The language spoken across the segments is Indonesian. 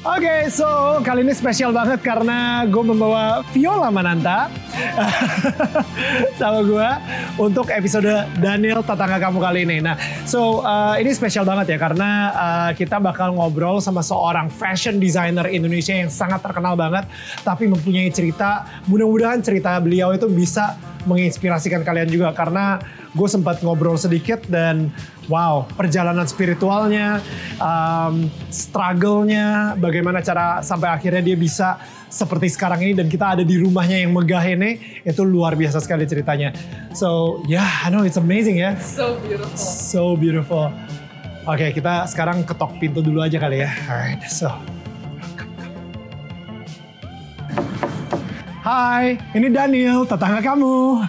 Oke, so kali ini spesial banget karena gue membawa Viola Mananta sama gue untuk episode Daniel Tetangga Kamu kali ini. Nah, so uh, ini spesial banget ya karena uh, kita bakal ngobrol sama seorang fashion designer Indonesia yang sangat terkenal banget, tapi mempunyai cerita. Mudah-mudahan cerita beliau itu bisa menginspirasikan kalian juga karena gue sempat ngobrol sedikit dan wow perjalanan spiritualnya, um, struggle-nya, bagaimana cara sampai akhirnya dia bisa seperti sekarang ini dan kita ada di rumahnya yang megah ini itu luar biasa sekali ceritanya. So yeah, I know it's amazing ya. So beautiful. So beautiful. Oke, okay, kita sekarang ketok pintu dulu aja kali ya. Alright, so. Hai, ini Daniel, tetangga kamu.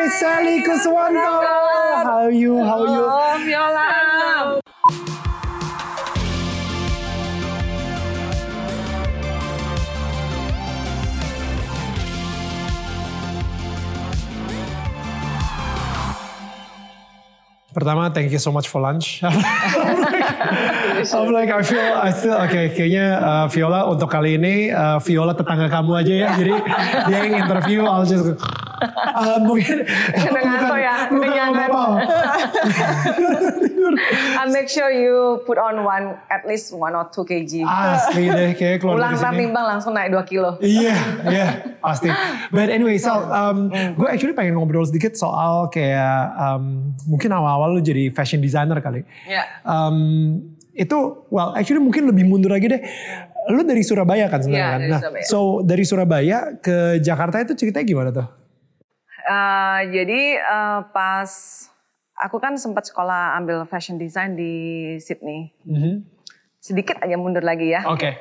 Hai, Sally Kuswanto. How are you? How are you? Viola. Pertama, thank you so much for lunch. I'm like, I feel, I feel, oke, okay, kayaknya uh, Viola untuk kali ini uh, Viola tetangga kamu aja ya. Jadi dia yang interview, I'll just uh, mungkin Udah ngantuk ya, nyantai. I make sure you put on one at least one or two kg. Asli deh, kayak keluar Pulang dari timbang langsung naik 2 kilo. Iya, iya, pasti. But anyway, Sal, um, gue actually pengen ngobrol sedikit soal kayak um, mungkin awal-awal lu jadi fashion designer kali. Ya. Um, itu, well, actually mungkin lebih mundur lagi deh. Lu dari Surabaya kan sebenarnya Iya, kan? Nah, Surabaya. so dari Surabaya ke Jakarta itu ceritanya gimana tuh? Uh, jadi uh, pas aku kan sempat sekolah ambil fashion design di Sydney. Mhm. Sedikit aja mundur lagi ya. Oke.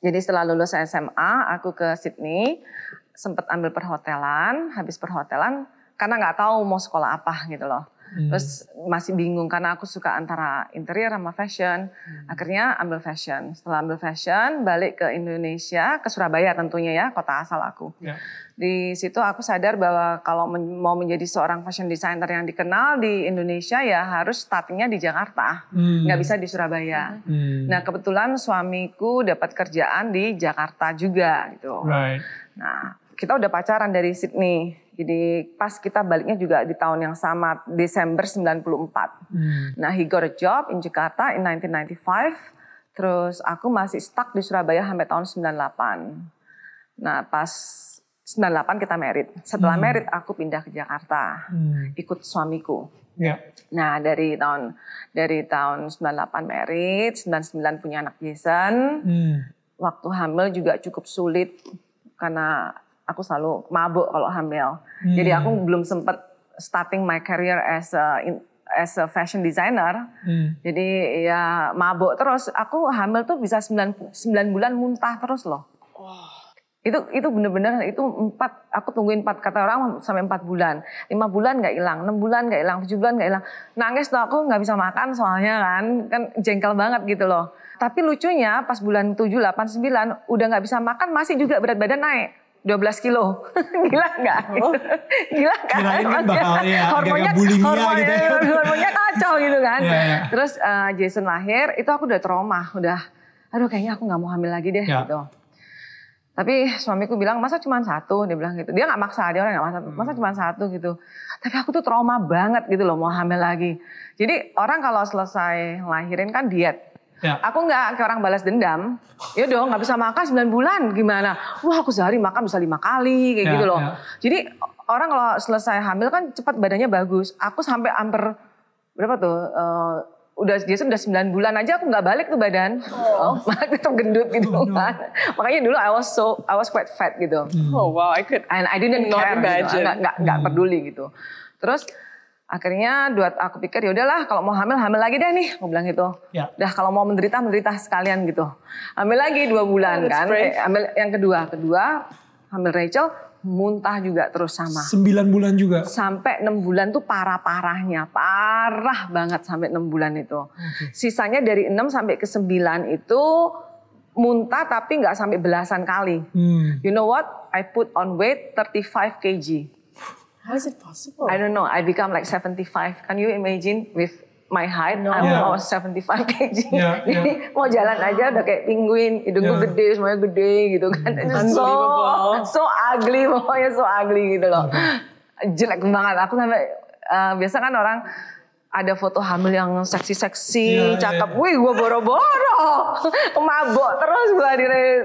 Jadi setelah lulus SMA, aku ke Sydney, sempat ambil perhotelan, habis perhotelan karena nggak tahu mau sekolah apa gitu loh. Terus masih bingung karena aku suka antara interior sama fashion. Akhirnya ambil fashion. Setelah ambil fashion, balik ke Indonesia, ke Surabaya tentunya ya, kota asal aku. Ya. Di situ aku sadar bahwa kalau men- mau menjadi seorang fashion designer yang dikenal di Indonesia ya harus startingnya di Jakarta, Hmm. nggak bisa di Surabaya. Hmm. Nah kebetulan suamiku dapat kerjaan di Jakarta juga gitu. Right. Nah kita udah pacaran dari Sydney. Jadi pas kita baliknya juga di tahun yang sama Desember 94. Hmm. Nah he got a job in Jakarta in 1995. Terus aku masih stuck di Surabaya sampai tahun 98. Nah pas 98 kita merit. Setelah merit aku pindah ke Jakarta. Hmm. Ikut suamiku. Ya. Nah dari tahun dari tahun 98 merit, 99 punya anak Jason. Hmm. Waktu hamil juga cukup sulit karena aku selalu mabuk kalau hamil. Jadi aku belum sempat starting my career as a as a fashion designer. Hmm. Jadi ya mabuk terus. Aku hamil tuh bisa 9, 9 bulan muntah terus loh. Itu itu bener-bener itu empat aku tungguin empat kata orang sampai empat bulan, lima bulan nggak hilang, enam bulan nggak hilang, tujuh bulan nggak hilang. Nangis tuh aku nggak bisa makan soalnya kan kan jengkel banget gitu loh. Tapi lucunya pas bulan 7, 8, 9 udah nggak bisa makan masih juga berat badan naik. 12 kilo. Gila nggak? Gila kan? Kirain kan bakal, ya, agak-agak bulimia hormonnya, gitu ya. hormonnya kacau gitu kan. Iya, iya. Terus eh, Jason lahir, itu aku udah trauma, udah aduh kayaknya aku nggak mau hamil lagi deh Ya. gitu. Tapi suamiku bilang masa cuma satu, dia bilang gitu. Dia nggak maksa, dia orang nggak maksa, Hmm. masa cuma satu gitu. Tapi aku tuh trauma banget gitu loh mau hamil lagi. Jadi orang kalau selesai lahirin kan diet. Ya. Aku nggak kayak orang balas dendam. Ya dong nggak bisa makan 9 bulan gimana? Wah aku sehari makan bisa lima kali kayak Ya, gitu loh. ya. Jadi orang kalau selesai hamil kan cepat badannya bagus. Aku sampai hampir berapa tuh? eh, udah dia sudah 9 bulan aja aku nggak balik tuh badan. Oh. tetap gendut gitu kan. Makanya dulu I was so I was quite fat gitu. Oh wow, I could. And I didn't Not care gitu. imagine. Nggak, nggak, nggak peduli gitu. Terus akhirnya dua aku pikir ya udahlah kalau mau hamil hamil lagi deh nih. Aku bilang gitu. Ya. Udah kalau mau menderita menderita sekalian gitu. Hamil lagi dua bulan Oh, kan. Eh, hamil yang kedua kedua hamil Rachel muntah juga terus sama. Sembilan bulan juga. Sampai enam bulan tuh parah-parahnya, parah banget sampai enam bulan itu. Sisanya dari 6 sampai ke 9 itu muntah tapi nggak sampai belasan kali. Hmm. You know what? I put on weight 35 kg. How is it possible? I don't know. I become like 75. Can you imagine with my height, No. I'm Yeah. about 75 kg. Yeah, Jadi mau jalan aja udah kayak penguin, hidungku Yeah. gede, semuanya gede gitu kan. So, so ugly, pokoknya so ugly gitu loh. Jelek banget. Aku sampai, eh, biasa kan orang ada foto hamil yang seksi-seksi, Yeah, cakep. yeah. Wih, gue boro-boro. Mabok terus gue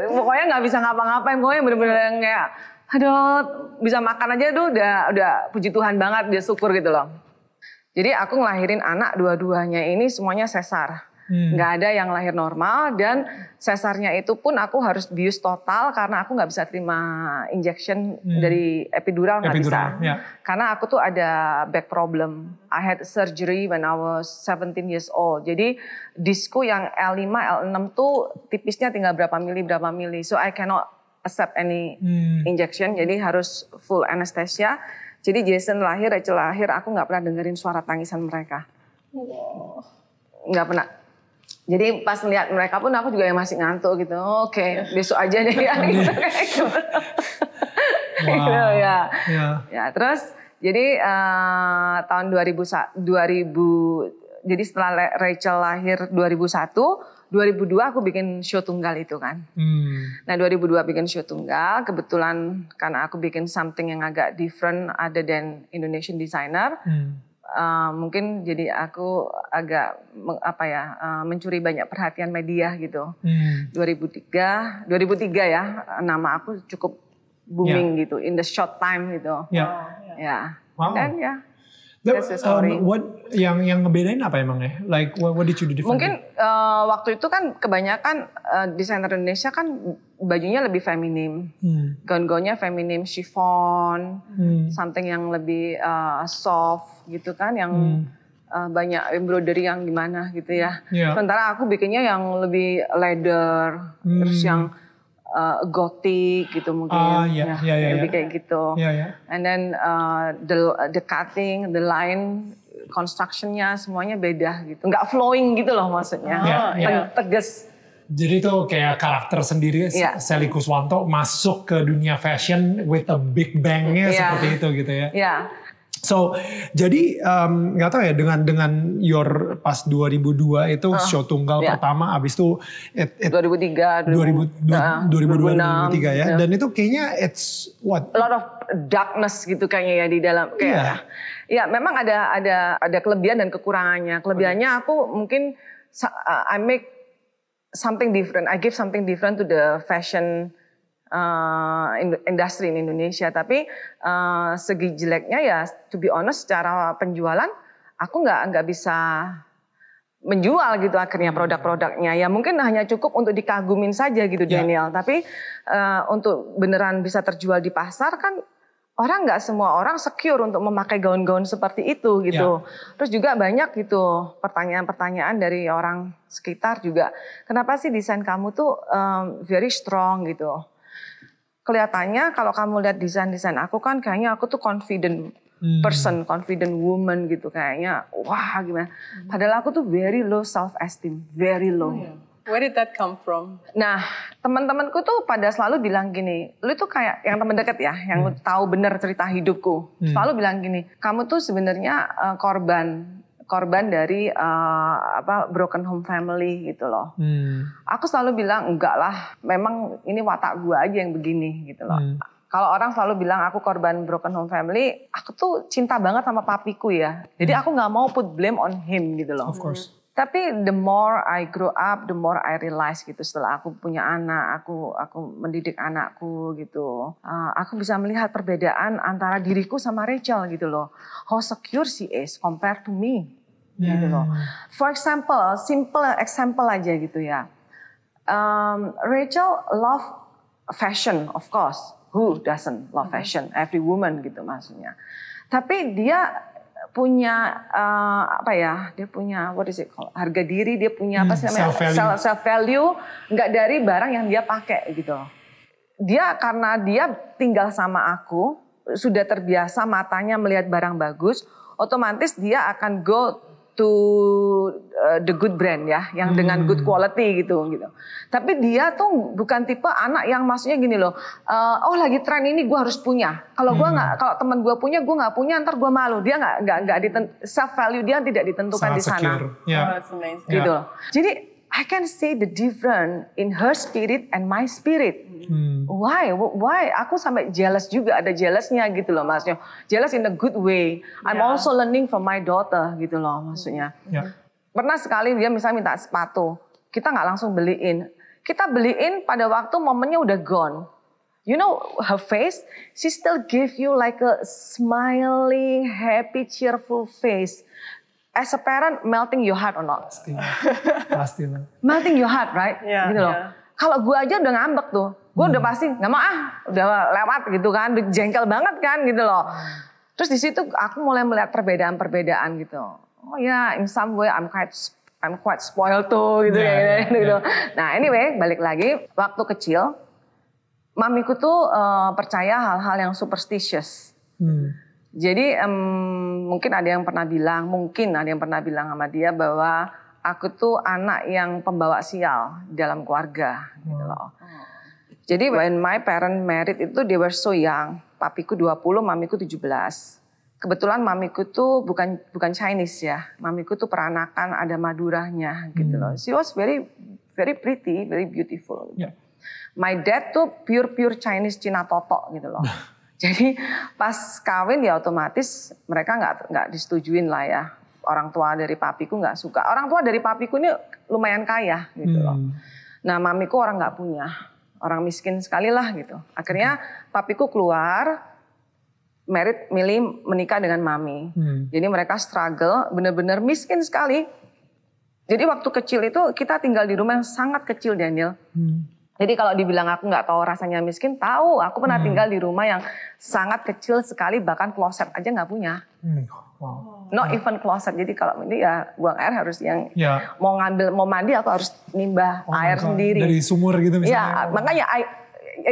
pokoknya nggak bisa ngapa-ngapain. Pokoknya bener-bener yang kayak, aduh, bisa makan aja tuh udah, udah puji Tuhan banget, dia syukur gitu loh. Jadi aku ngelahirin anak dua-duanya ini semuanya sesar. Hmm. Nggak ada yang lahir normal dan sesarnya itu pun aku harus bius total karena aku nggak bisa terima injection Hmm. dari epidural nggak bisa. Ya. Karena aku tuh ada back problem. I had surgery when I was 17 years old. Jadi disku yang L5, L6 tuh tipisnya tinggal berapa mili, berapa mili. So I cannot accept any Hmm. injection. Jadi harus full anesthesia. Jadi Jason lahir, Rachel lahir, aku nggak pernah dengerin suara tangisan mereka. Nggak pernah. Jadi pas lihat mereka pun aku juga yang masih ngantuk gitu. Oke, besok aja deh ya. gitu, kayak gitu. Gitu, ya. Ya. Ya, terus jadi eh, tahun 2000 sa- 2000 jadi setelah Rachel lahir 2001, 2002 aku bikin show tunggal itu kan. Hmm. Nah 2002 bikin show tunggal, kebetulan karena aku bikin something yang agak different other than Indonesian designer, Hmm. eh, mungkin jadi aku agak apa ya eh, mencuri banyak perhatian media gitu. Hmm. 2003, 2003 ya nama aku cukup booming gitu in the short time gitu. Ya. Ya. Wow. Dan ya That's the story. um, what yang yang ngebedain apa emangnya? Like what, what did you do different? mungkin eh, waktu itu kan kebanyakan eh, desainer Indonesia kan bajunya lebih feminim. Hmm. Gaun-gaunnya feminim chiffon, Hmm. something yang lebih uh, soft gitu kan, yang Hmm. uh, banyak embroidery yang gimana gitu ya. Ya. Sementara aku bikinnya yang lebih leather, Hmm. terus yang uh, gothic gitu mungkin. Ah, iya, iya, iya, lebih iya. kayak gitu. Ya ya. And then uh, the the cutting, the line, constructionnya semuanya beda gitu. Nggak flowing gitu loh maksudnya. Iya, iya. Te- Tegas. Jadi itu kayak karakter sendiri Iya. Sally Kuswanto masuk ke dunia fashion with a big bangnya Iya. seperti itu gitu ya. Ya. So jadi um, nggak tahu ya dengan dengan your pas 2002 itu show tunggal iya. pertama abis itu it, it 2003, 2000, 2000, 2002 2006, 2003 ya. ya. Dan itu kayaknya it's what? a lot of darkness gitu kayaknya ya di dalam kayak Iya. ya memang ada ada ada kelebihan dan kekurangannya kelebihannya aku mungkin uh, I make something different I give something different to the fashion uh, in- industry in Indonesia. Tapi uh, segi jeleknya ya to be honest secara penjualan aku nggak nggak bisa menjual gitu akhirnya produk-produknya. Ya mungkin hanya cukup untuk dikagumin saja gitu Ya. Daniel. Tapi eh, untuk beneran bisa terjual di pasar kan orang nggak semua orang secure untuk memakai gaun-gaun seperti itu gitu. Terus juga banyak gitu pertanyaan-pertanyaan dari orang sekitar juga. Kenapa sih desain kamu tuh em, very strong gitu kelihatannya kalau kamu lihat desain-desain aku kan kayaknya aku tuh confident Hmm. person, confident woman gitu kayaknya. Wah gimana. Padahal aku tuh very low self esteem, very low. Where did that come from? Nah teman-temanku tuh pada selalu bilang gini, lu tuh kayak yang teman dekat ya, yang tahu bener cerita hidupku, selalu bilang gini, kamu tuh sebenarnya eh, korban korban dari eh, apa broken home family gitu loh. Hmm. Aku selalu bilang enggak lah, memang ini watak gua aja yang begini gitu loh. Hmm. Kalau orang selalu bilang aku korban broken home family, aku tuh cinta banget sama papiku ya. Jadi aku nggak mau put blame on him gitu loh. Of course. Tapi the more I grow up, the more I realize gitu setelah aku punya anak, aku aku mendidik anakku gitu. Uh, aku bisa melihat perbedaan antara diriku sama Rachel gitu loh. How secure she is compared to me gitu loh. For example, simple example aja gitu ya. Um, Rachel love fashion of course. Who doesn't love fashion? Every woman gitu maksudnya. Tapi dia punya eh, apa ya? Dia punya what is it called? Harga diri, dia punya apa sih Hmm, namanya? self-value. Self, self value nggak dari barang yang dia pakai gitu. Dia karena dia tinggal sama aku, sudah terbiasa matanya melihat barang bagus, otomatis dia akan go to uh, the good brand ya, yang dengan good quality gitu gitu. Tapi dia tuh bukan tipe anak yang maksudnya gini loh, uh, oh lagi tren ini gue harus punya. Kalau gua nggak, kalau teman gue punya, gue nggak punya, ntar gue malu. Dia nggak nggak nggak ditent, self value dia tidak ditentukan Sangat di sana, secure. Ya. Oh, that's amazing. gitu. loh. Jadi I can see the difference in her spirit and my spirit. Hmm. Why? Why? Aku sampai jealous juga ada jealousnya gitu loh maksudnya. Jealous in a good way. I'm Yeah. also learning from my daughter gitu loh maksudnya. Ya. Pernah sekali dia misalnya minta sepatu, kita nggak langsung beliin. Kita beliin pada waktu momennya udah gone. You know her face, she still give you like a smiling, happy, cheerful face. As a parent, melting your heart or not? Pasti. Pasti lah. melting your heart, right? Iya, gitu loh. iya. Kalau gue aja udah ngambek tuh, gue udah pasti nggak mau ah, udah lewat gitu kan, udah jengkel banget kan gitu loh. Terus di situ aku mulai melihat perbedaan-perbedaan gitu. Oh ya, in some way I'm quite I'm quite spoiled tuh gitu Iya, ya, iya, gitu. iya. Nah anyway, balik lagi waktu kecil, mamiku tuh eh, percaya hal-hal yang superstitious. Hmm. Jadi em, mungkin ada yang pernah bilang, mungkin ada yang pernah bilang sama dia bahwa aku tuh anak yang pembawa sial dalam keluarga gitu loh. Jadi when my parent married itu they were so young. Papiku 20, mamiku 17. Kebetulan mamiku tuh bukan bukan Chinese ya. Mamiku tuh peranakan ada Maduranya gitu loh. She was very very pretty, very beautiful. Ya. My dad tuh pure pure Chinese Cina totok gitu loh. Jadi pas kawin ya otomatis mereka nggak nggak disetujuin lah ya. Orang tua dari papiku nggak suka. Orang tua dari papiku ini lumayan kaya gitu loh. Hmm. Nah mamiku orang nggak punya, orang miskin sekali lah gitu. Akhirnya papiku keluar, merit milih menikah dengan mami. Hmm. Jadi mereka struggle, bener-bener miskin sekali. Jadi waktu kecil itu kita tinggal di rumah yang sangat kecil Daniel. Hmm. Jadi kalau dibilang aku nggak tahu rasanya miskin, tahu. Aku pernah tinggal di rumah yang sangat kecil sekali, bahkan kloset aja nggak punya. Hmm. Wow. Not even closet. Jadi kalau ini ya buang air harus yang Ya. mau ngambil mau mandi aku harus nimbah Oh air sendiri. Dari sumur gitu misalnya. Ya, makanya I,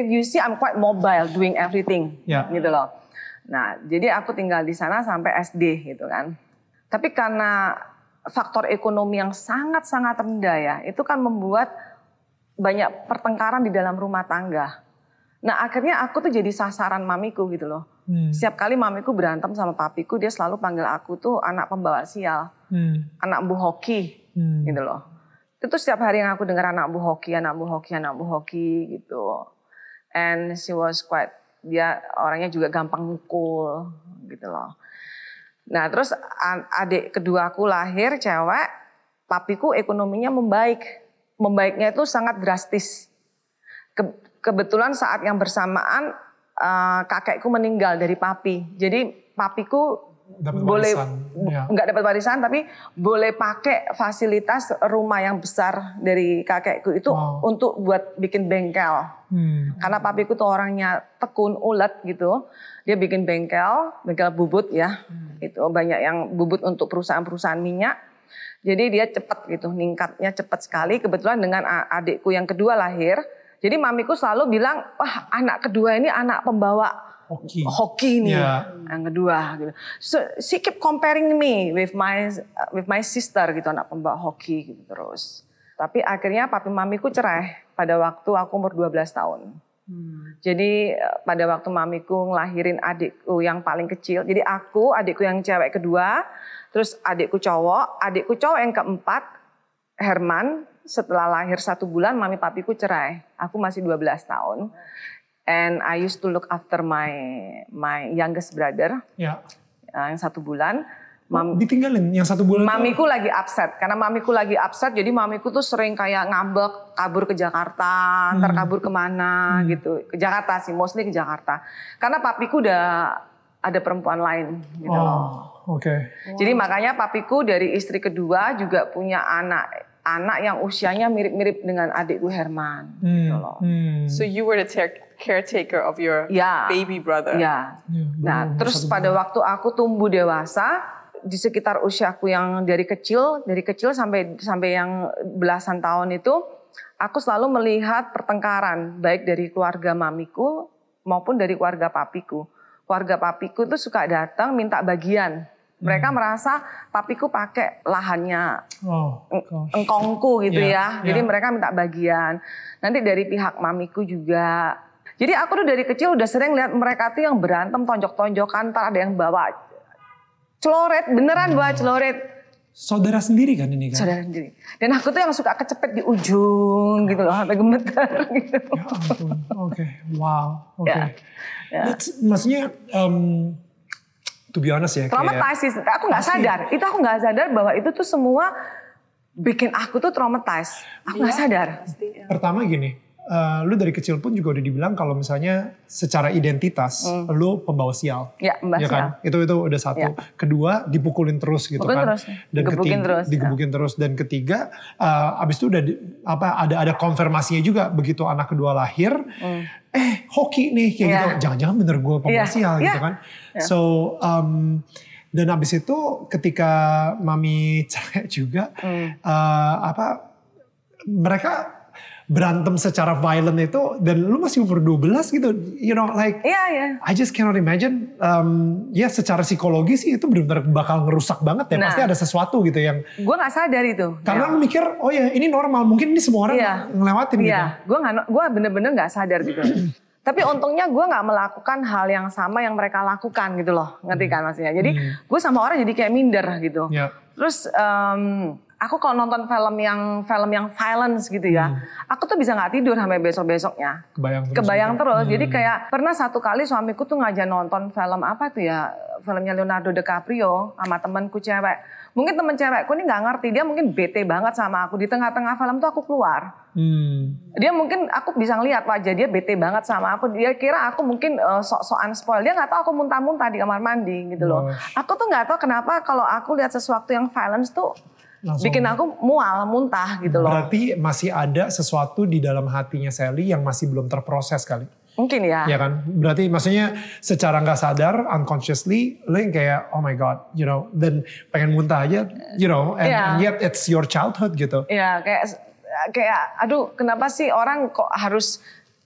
you see I'm quite mobile doing everything, Ya. gitu loh. Nah, jadi aku tinggal di sana sampai SD gitu kan. Tapi karena faktor ekonomi yang sangat-sangat rendah ya, itu kan membuat banyak pertengkaran di dalam rumah tangga. Nah, akhirnya aku tuh jadi sasaran mamiku gitu loh. Hmm. Setiap kali mamiku berantem sama papiku, dia selalu panggil aku tuh anak pembawa sial, Hmm. anak bu hoki Hmm. gitu loh. Itu setiap hari yang aku dengar anak bu hoki, anak bu hoki, anak bu hoki gitu. And she was quite, dia orangnya juga gampang mukul gitu loh. Nah terus adik kedua aku lahir cewek, papiku ekonominya membaik. Membaiknya itu sangat drastis. Ke- kebetulan saat yang bersamaan eh, kakekku meninggal dari papi. Jadi papiku Dapat boleh ya. nggak dapat warisan tapi boleh pakai fasilitas rumah yang besar dari kakekku itu Wow. untuk buat bikin bengkel. Hmm. Karena papiku tuh orangnya tekun ulet gitu. Dia bikin bengkel, bengkel bubut ya. Itu banyak yang bubut untuk perusahaan-perusahaan minyak. Jadi dia cepat gitu, ningkatnya cepat sekali. Kebetulan dengan adikku yang kedua lahir. Jadi mamiku selalu bilang, wah anak kedua ini anak pembawa Hoki. hoki nih Ya. yang kedua gitu. So she keep comparing me with my with my sister gitu anak pembawa hoki gitu terus. Tapi akhirnya papi mamiku cerai pada waktu aku umur 12 tahun. Jadi eh, pada waktu mamiku ngelahirin adikku yang paling kecil. Jadi aku, adikku yang cewek kedua, terus adikku cowok, adikku cowok yang keempat, Herman, setelah lahir satu bulan mami papiku cerai. Aku masih 12 tahun. And I used to look after my my youngest brother Ya. uh, yang satu bulan. Mam- Ditinggalin yang satu bulan. mamiku lagi upset karena mamiku lagi upset jadi mamiku tuh sering kayak ngambek kabur ke Jakarta ntar kabur ke mana gitu ke Jakarta sih mostly ke Jakarta karena papiku udah ada perempuan lain gitu loh. Oke. Jadi makanya papiku dari istri kedua juga punya anak anak yang usianya mirip-mirip dengan adikku Herman gitu Hmm. loh. Hmm. So you were the care- caretaker of your Ya. baby brother. Ya. Ya, Nah, terus pada waktu aku tumbuh dewasa di sekitar usiaku yang dari kecil, dari kecil sampai sampai yang belasan tahun itu, aku selalu melihat pertengkaran baik dari keluarga mamiku maupun dari keluarga papiku. Keluarga papiku tuh suka datang minta bagian Mereka merasa papiku pakai lahannya Oh, gosh. engkongku gitu Iya, ya. Jadi iya. mereka minta bagian. Nanti dari pihak mamiku juga. Jadi aku tuh dari kecil udah sering lihat mereka tuh yang berantem tonjok-tonjokan, ntar ada yang bawa celoret, beneran bawa celoret. Saudara sendiri kan ini kan? Saudara sendiri. Dan aku tuh yang suka kecepet di ujung gitu loh, sampai gemeter gitu. Ya ampun, oke, wow, oke. Ya, ya. That's- Maksudnya, um, to be honest ya, kayak, Traumatized sih. Aku nggak sadar. Itu aku nggak sadar bahwa itu tuh semua bikin aku tuh traumatized. Aku nggak sadar. pertama gini, eh, lu dari kecil pun juga udah dibilang kalau misalnya secara identitas, lu pembawa sial. Ya, Ya kan? Itu itu udah satu. Ya. Kedua, dipukulin terus gitu Pukulin kan. terus. Dan Digebukin ketiga, terus, ya. digebukin terus. Dan ketiga, eh, abis itu udah di- apa ada ada konfirmasinya juga begitu anak kedua lahir. Eh, hoki nih kayak. Iya. gitu. Jangan-jangan bener gue pembawa Iya. sial gitu Iya. kan. So, um, dan abis itu ketika mami cerai juga, Hmm. eh, apa mereka berantem secara violent itu dan lu masih umur 12 gitu you know like Iya, iya. I just cannot imagine um, ya secara psikologi sih itu benar-benar bakal ngerusak banget ya Nah. pasti ada sesuatu gitu yang Gue nggak sadar itu. karena lu mikir oh ya ini normal mungkin ini semua orang Iya. ngelewatin gitu Iya, gue nggak, gue bener-bener nggak sadar gitu. Tapi untungnya gue nggak melakukan hal yang sama yang mereka lakukan gitu loh, ngerti kan maksudnya? Jadi gue sama orang jadi kayak minder gitu. ya Terus em, aku kalau nonton film yang film yang violence gitu ya, aku tuh bisa nggak tidur sampai besok besoknya. kebayang terus Kebayang terus. Jadi kayak pernah satu kali suamiku tuh ngajak nonton film apa tuh ya, filmnya Leonardo DiCaprio sama temanku cewek. Mungkin temen cewekku ini nggak ngerti, dia mungkin bete banget sama aku. Di tengah-tengah film tuh aku keluar. hmm. Dia mungkin aku bisa ngeliat wajah dia bete banget sama aku. Dia kira aku mungkin eh, sok-sokan spoil. Dia nggak tahu aku muntah-muntah di kamar mandi gitu loh. Gosh. Aku tuh nggak tahu kenapa kalau aku lihat sesuatu yang violence tuh Langsung. bikin aku mual, muntah gitu loh. berarti masih ada sesuatu di dalam hatinya Sally yang masih belum terproses kali Mungkin ya. ya kan berarti maksudnya secara nggak sadar unconsciously lo yang kayak oh my god you know dan pengen muntah aja you know and, Iya. and yet it's your childhood gitu Iya, kayak kayak aduh kenapa sih orang kok harus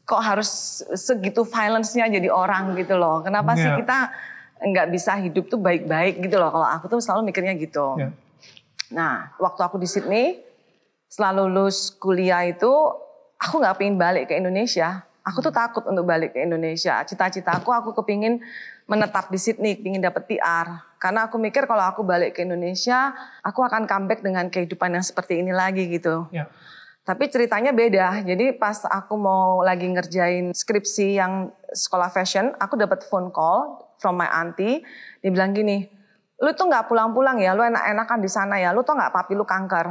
kok harus segitu violence-nya jadi orang gitu loh. Kenapa sih Iya. kita nggak bisa hidup tuh baik-baik gitu loh. Kalau aku tuh selalu mikirnya gitu. Ya. Nah, waktu aku di Sydney, setelah lulus kuliah itu, aku nggak pengen balik ke Indonesia. Aku tuh takut untuk balik ke Indonesia. Cita-citaku aku kepingin menetap di Sydney, pingin dapet PR. Karena aku mikir kalau aku balik ke Indonesia, aku akan comeback dengan kehidupan yang seperti ini lagi gitu. ya Tapi ceritanya beda. Jadi pas aku mau lagi ngerjain skripsi yang sekolah fashion, aku dapat phone call from my auntie. Dia bilang gini, lu tuh nggak pulang-pulang ya, lu enak-enakan di sana ya, lu tuh nggak papi lu kanker.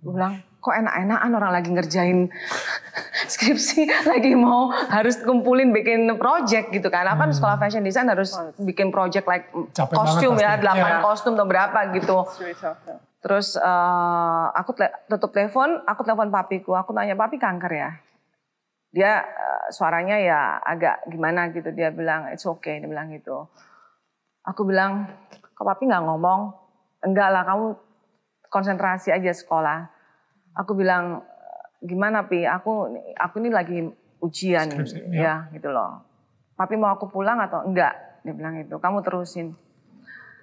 Gue bilang, kok enak-enakan orang lagi ngerjain skripsi, lagi mau harus kumpulin bikin project gitu kan. Apa sekolah fashion design harus bikin project like Capek kostum ya. 8 Iya. kostum atau berapa gitu. Yeah. Terus eh, aku tutup telepon, aku telepon papiku, aku tanya papi kanker ya. Dia eh, suaranya ya agak gimana gitu, dia bilang it's okay, dia bilang gitu. Aku bilang, kok papi nggak ngomong? Enggak lah, kamu konsentrasi aja sekolah. Aku bilang, gimana pi? Aku aku ini lagi ujian, Skripsi, ya gitu loh. Papi mau aku pulang atau enggak? Dia bilang itu. Kamu terusin.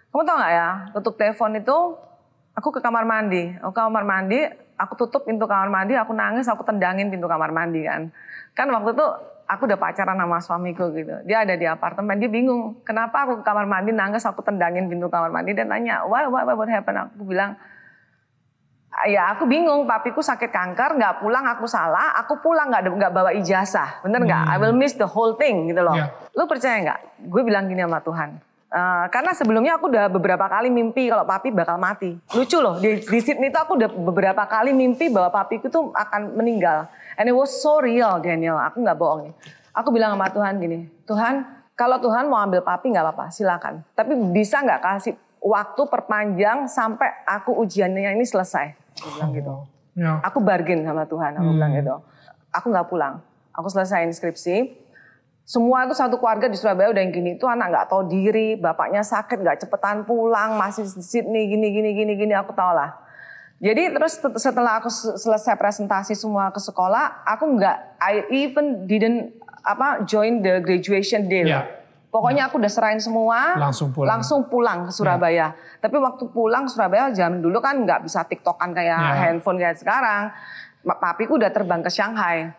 Kamu tau nggak ya? Tutup telepon itu, aku ke kamar mandi. Aku ke kamar mandi, aku tutup pintu kamar mandi, aku nangis, aku tendangin pintu kamar mandi kan. Kan waktu itu aku udah pacaran sama suamiku gitu. Dia ada di apartemen, dia bingung. Kenapa aku ke kamar mandi nangis, aku tendangin pintu kamar mandi. Dia tanya, why, why, why, what happened? Aku bilang, ya aku bingung, papiku sakit kanker, nggak pulang, aku salah, aku pulang nggak ada- nggak bawa ijazah, bener nggak? I will miss the whole thing gitu loh. Iya. Lu percaya nggak? Gue bilang gini sama Tuhan. Eh, karena sebelumnya aku udah beberapa kali mimpi kalau papi bakal mati. Lucu loh, di, di Sydney itu aku udah beberapa kali mimpi bahwa papiku tuh akan meninggal. And it was so real Daniel, aku nggak bohong nih. Aku bilang sama Tuhan gini, Tuhan kalau Tuhan mau ambil papi nggak apa-apa, silakan. Tapi bisa nggak kasih waktu perpanjang sampai aku ujiannya ini selesai. Aku bilang gitu. ya Aku bargain sama Tuhan, aku bilang gitu. Aku nggak pulang, aku selesaiin skripsi. Semua itu satu keluarga di Surabaya udah yang gini, itu anak nggak tahu diri, bapaknya sakit nggak cepetan pulang, masih di Sydney gini gini gini gini, aku tau lah. Jadi terus setelah aku se- selesai presentasi semua ke sekolah, aku nggak, I even didn't apa join the graduation day. ya Pokoknya aku udah serahin semua. Langsung pulang. Langsung pulang ke Surabaya. Tapi waktu pulang Surabaya jam dulu kan nggak bisa tiktokan kayak Ya. handphone kayak sekarang. Papiku udah terbang ke Shanghai.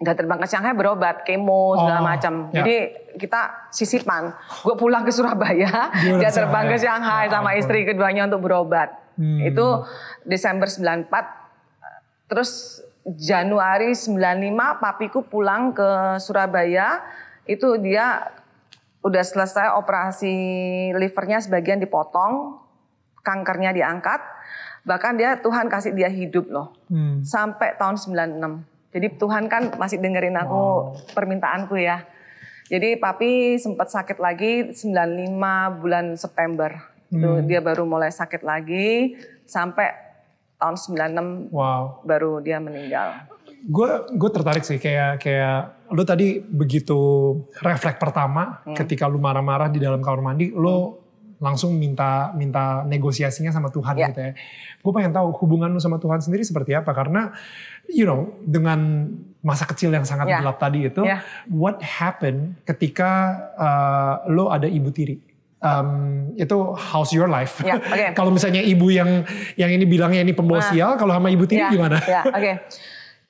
Udah terbang ke Shanghai berobat, kemo segala Oh, macam. ya. Jadi kita sisipan. Gue pulang ke Surabaya, Dia terbang ke Shanghai. Shanghai Ya sama istri keduanya untuk berobat. Hmm. Itu Desember 94. Terus Januari 95 papiku pulang ke Surabaya. Itu dia udah selesai operasi livernya sebagian dipotong, kankernya diangkat. Bahkan dia Tuhan kasih dia hidup loh. Hmm. Sampai tahun 96. Jadi Tuhan kan masih dengerin aku permintaanku ya. Jadi papi sempat sakit lagi 95 bulan September. Itu dia baru mulai sakit lagi sampai tahun 96 Wow. baru dia meninggal. Gue gue tertarik sih kayak kayak lu tadi begitu refleks pertama Hmm. ketika lu marah-marah di dalam kamar mandi, lu langsung minta minta negosiasinya sama Tuhan Ya. gitu ya. Gue pengen tahu hubungan lu sama Tuhan sendiri seperti apa karena you know dengan masa kecil yang sangat Ya. gelap tadi itu, Ya. what happened ketika uh, lu ada ibu tiri? Um, itu how's your life? Ya, oke. kalau misalnya ibu yang yang ini bilangnya ini pembawa Nah. sial, kalau sama ibu tiri Ya, gimana? Ya, oke.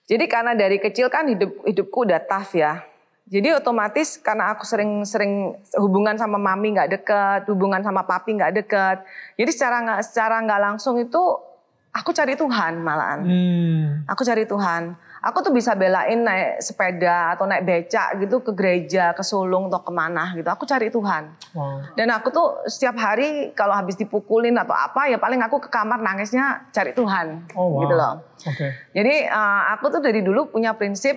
Jadi karena dari kecil kan hidup hidupku udah tough ya. Jadi otomatis karena aku sering-sering hubungan sama mami nggak deket, hubungan sama papi nggak deket. Jadi secara nggak secara nggak langsung itu aku cari Tuhan malahan. Hmm. Aku cari Tuhan. Aku tuh bisa belain naik sepeda atau naik becak gitu ke gereja, ke sulung atau ke mana gitu. Aku cari Tuhan. Wow. Dan aku tuh setiap hari kalau habis dipukulin atau apa ya paling aku ke kamar nangisnya cari Tuhan Oh wow. gitu loh. Oke. Jadi eh, aku tuh dari dulu punya prinsip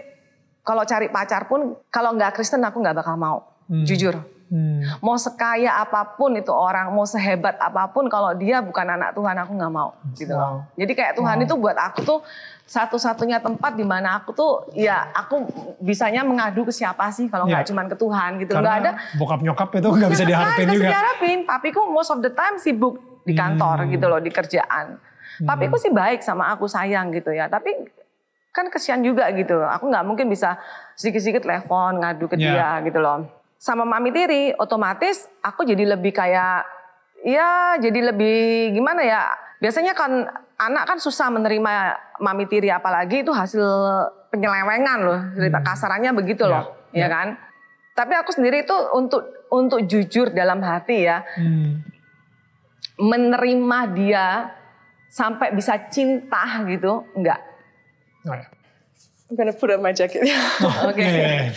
kalau cari pacar pun kalau nggak Kristen aku nggak bakal mau. Hmm. Jujur. Hmm. Mau sekaya apa pun itu orang, mau sehebat apa pun kalau dia bukan anak Tuhan aku nggak mau gitu loh. Wow. Jadi kayak Tuhan Wow. itu buat aku tuh satu-satunya tempat di mana aku tuh ya aku bisanya mengadu ke siapa sih kalau nggak Ya. cuman ke Tuhan gitu. Nggak ada bokap nyokap itu nggak bisa Ya, diharapin nggak juga. bisa diharapin. Papiku most of the time sibuk di kantor Hmm. gitu loh, di kerjaan. Papiku sih baik sama aku sayang gitu ya. Tapi kan kesian juga gitu. Aku nggak mungkin bisa sedikit-sedikit telepon ngadu ke Ya. dia gitu loh. Sama mami tiri, otomatis aku jadi lebih kayak ya jadi lebih gimana ya. Biasanya kan anak kan susah menerima mami tiri apalagi itu hasil penyelewengan loh. Cerita kasarannya begitu Ya, loh, ya, ya. kan? Tapi aku sendiri itu untuk untuk jujur dalam hati ya, Hmm. menerima dia sampai bisa cinta gitu, enggak. Oh, ya. I'm gonna put on my jacket. Oke. Yeah.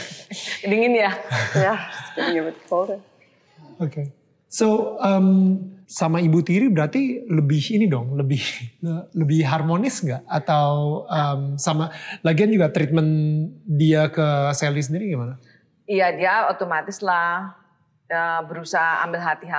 Dingin ya. yeah, it's getting a bit colder. Oke. So um, sama ibu tiri berarti lebih ini dong, lebih lebih harmonis nggak? Atau um, sama lagian juga treatment dia ke Sally sendiri gimana? Iya dia otomatis lah ya, berusaha ambil hati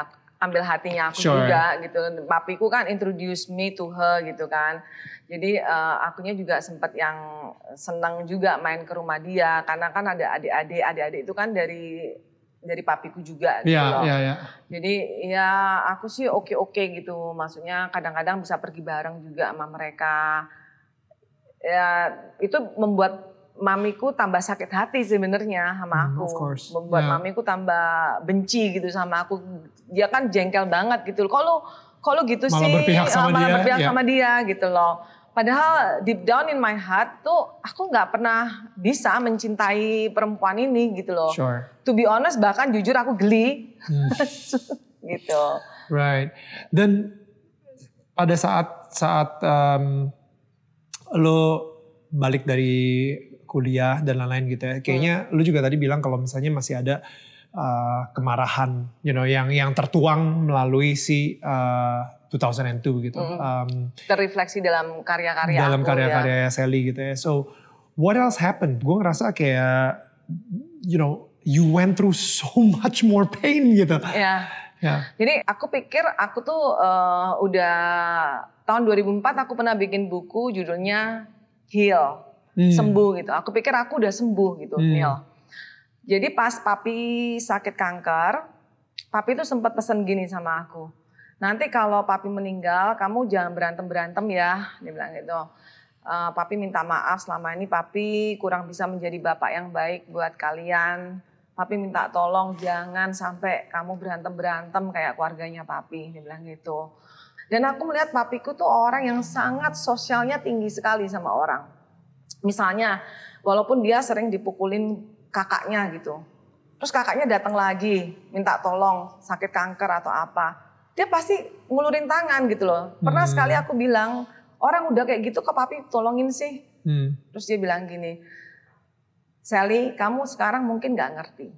ambil hatinya aku Sure. juga gitu. Papiku kan introduce me to her gitu kan. Jadi eh, akunya juga sempat yang senang juga main ke rumah dia karena kan ada adik-adik, adik-adik itu kan dari dari papiku juga gitu Iya, loh. iya, iya. Jadi ya aku sih oke-oke gitu. Maksudnya kadang-kadang bisa pergi bareng juga sama mereka. Ya itu membuat mamiku tambah sakit hati sebenarnya sama Hmm, aku. of course. Membuat Ya. mamiku tambah benci gitu sama aku. Dia kan jengkel banget gitu. Kalau kalau gitu Malah sih berpihak sama eh, malah dia, berpihak ya. sama dia gitu loh. Padahal deep down in my heart tuh aku nggak pernah bisa mencintai perempuan ini gitu loh. Sure. To be honest bahkan jujur aku geli Hmm. gitu. Right. Dan pada saat saat um, lo balik dari kuliah dan lain-lain gitu ya, kayaknya lo juga tadi bilang kalau misalnya masih ada uh, kemarahan, you know, yang yang tertuang melalui si uh, 2002 gitu, um, terrefleksi dalam karya-karya dalam aku, ya. karya-karya Sally gitu ya. So what else happened? Gue ngerasa kayak, you know, you went through so much more pain gitu. Ya. Ya. Jadi aku pikir aku tuh eh, udah tahun 2004 aku pernah bikin buku judulnya Heal, Hmm. sembuh gitu. Aku pikir aku udah sembuh gitu, Hmm. Neil. Jadi pas papi sakit kanker, papi tuh sempat pesen gini sama aku. Nanti kalau papi meninggal, kamu jangan berantem-berantem ya, dia bilang gitu. "Eh, papi minta maaf selama ini papi kurang bisa menjadi bapak yang baik buat kalian. papi minta tolong jangan sampai kamu berantem berantem kayak keluarganya papi dia bilang gitu dan aku melihat papiku tuh orang yang sangat sosialnya tinggi sekali sama orang misalnya walaupun dia sering dipukulin kakaknya gitu terus kakaknya datang lagi minta tolong sakit kanker atau apa dia pasti ngulurin tangan gitu loh pernah Hmm. sekali aku bilang orang udah kayak gitu kok papi tolongin sih Hmm. Terus dia bilang gini, Sally, kamu sekarang mungkin nggak ngerti.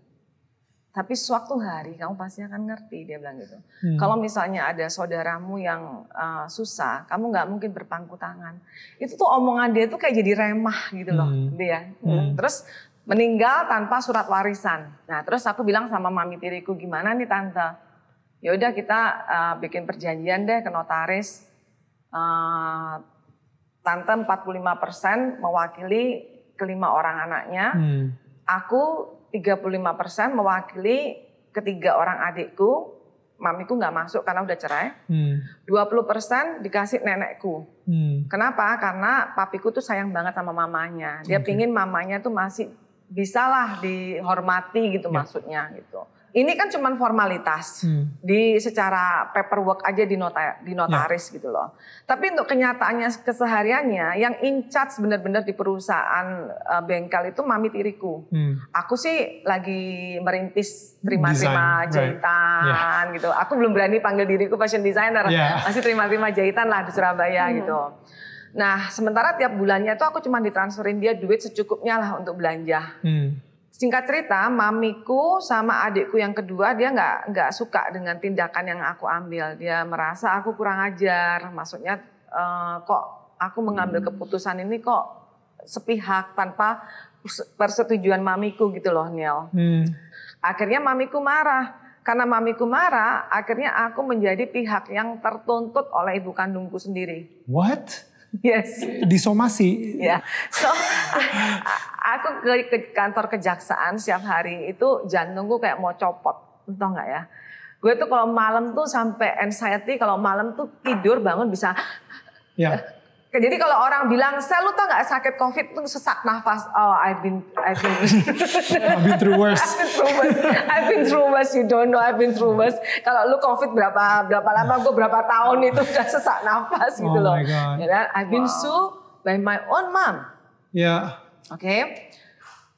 Tapi suatu hari kamu pasti akan ngerti, dia bilang gitu. Hmm. Kalau misalnya ada saudaramu yang uh, susah, kamu nggak mungkin berpangku tangan. Itu tuh omongan dia tuh kayak jadi remah gitu loh, Hmm. dia. Hmm. Terus meninggal tanpa surat warisan. Nah, terus aku bilang sama mami tiriku, gimana nih tante? Ya udah kita uh, bikin perjanjian deh ke notaris. Uh, tante 45% mewakili kelima orang anaknya. Hmm. Aku 35% mewakili ketiga orang adikku. Mamiku nggak masuk karena udah cerai. Hmm. 20% dikasih nenekku. Hmm. Kenapa? Karena papiku tuh sayang banget sama mamanya. Dia Oke. pingin mamanya tuh masih bisalah dihormati gitu Ya. maksudnya gitu. Ini kan cuman formalitas Hmm. di secara paperwork aja di nota di notaris gitu loh. Tapi untuk kenyataannya kesehariannya yang in charge benar-benar di perusahaan uh, bengkel itu mami tiriku. Hmm. Aku sih lagi merintis terima-terima Design, right. jahitan gitu. Aku belum berani panggil diriku fashion designer. Yeah. Masih terima-terima jahitan lah di Surabaya gitu. Nah, sementara tiap bulannya tuh aku cuma ditransferin dia duit secukupnya lah untuk belanja. Hmm. Singkat cerita, mamiku sama adikku yang kedua dia nggak nggak suka dengan tindakan yang aku ambil. Dia merasa aku kurang ajar. Maksudnya eh, kok aku mengambil keputusan ini kok sepihak tanpa persetujuan mamiku gitu loh, Niel. Hmm. Akhirnya mamiku marah. Karena mamiku marah, akhirnya aku menjadi pihak yang tertuntut oleh ibu kandungku sendiri. What? Yes. Disomasi? Ya, so a- a- aku ke, ke kantor kejaksaan setiap hari itu jantungku kayak mau copot, tau nggak ya? Gue tuh kalau malam tuh sampai anxiety, kalau malam tuh tidur bangun bisa. Ya. Jadi kalau orang bilang, sel lu tau nggak sakit covid tuh sesak nafas? Oh, I've been, I've been, I've been through worse. I've been through worse. I've been through worse. You don't know I've been through worse. Kalau lu covid berapa berapa lama, gue berapa tahun itu udah sesak nafas gitu Oh loh. my God. Ya kan? I've been sued by my own mom. Ya. Oke,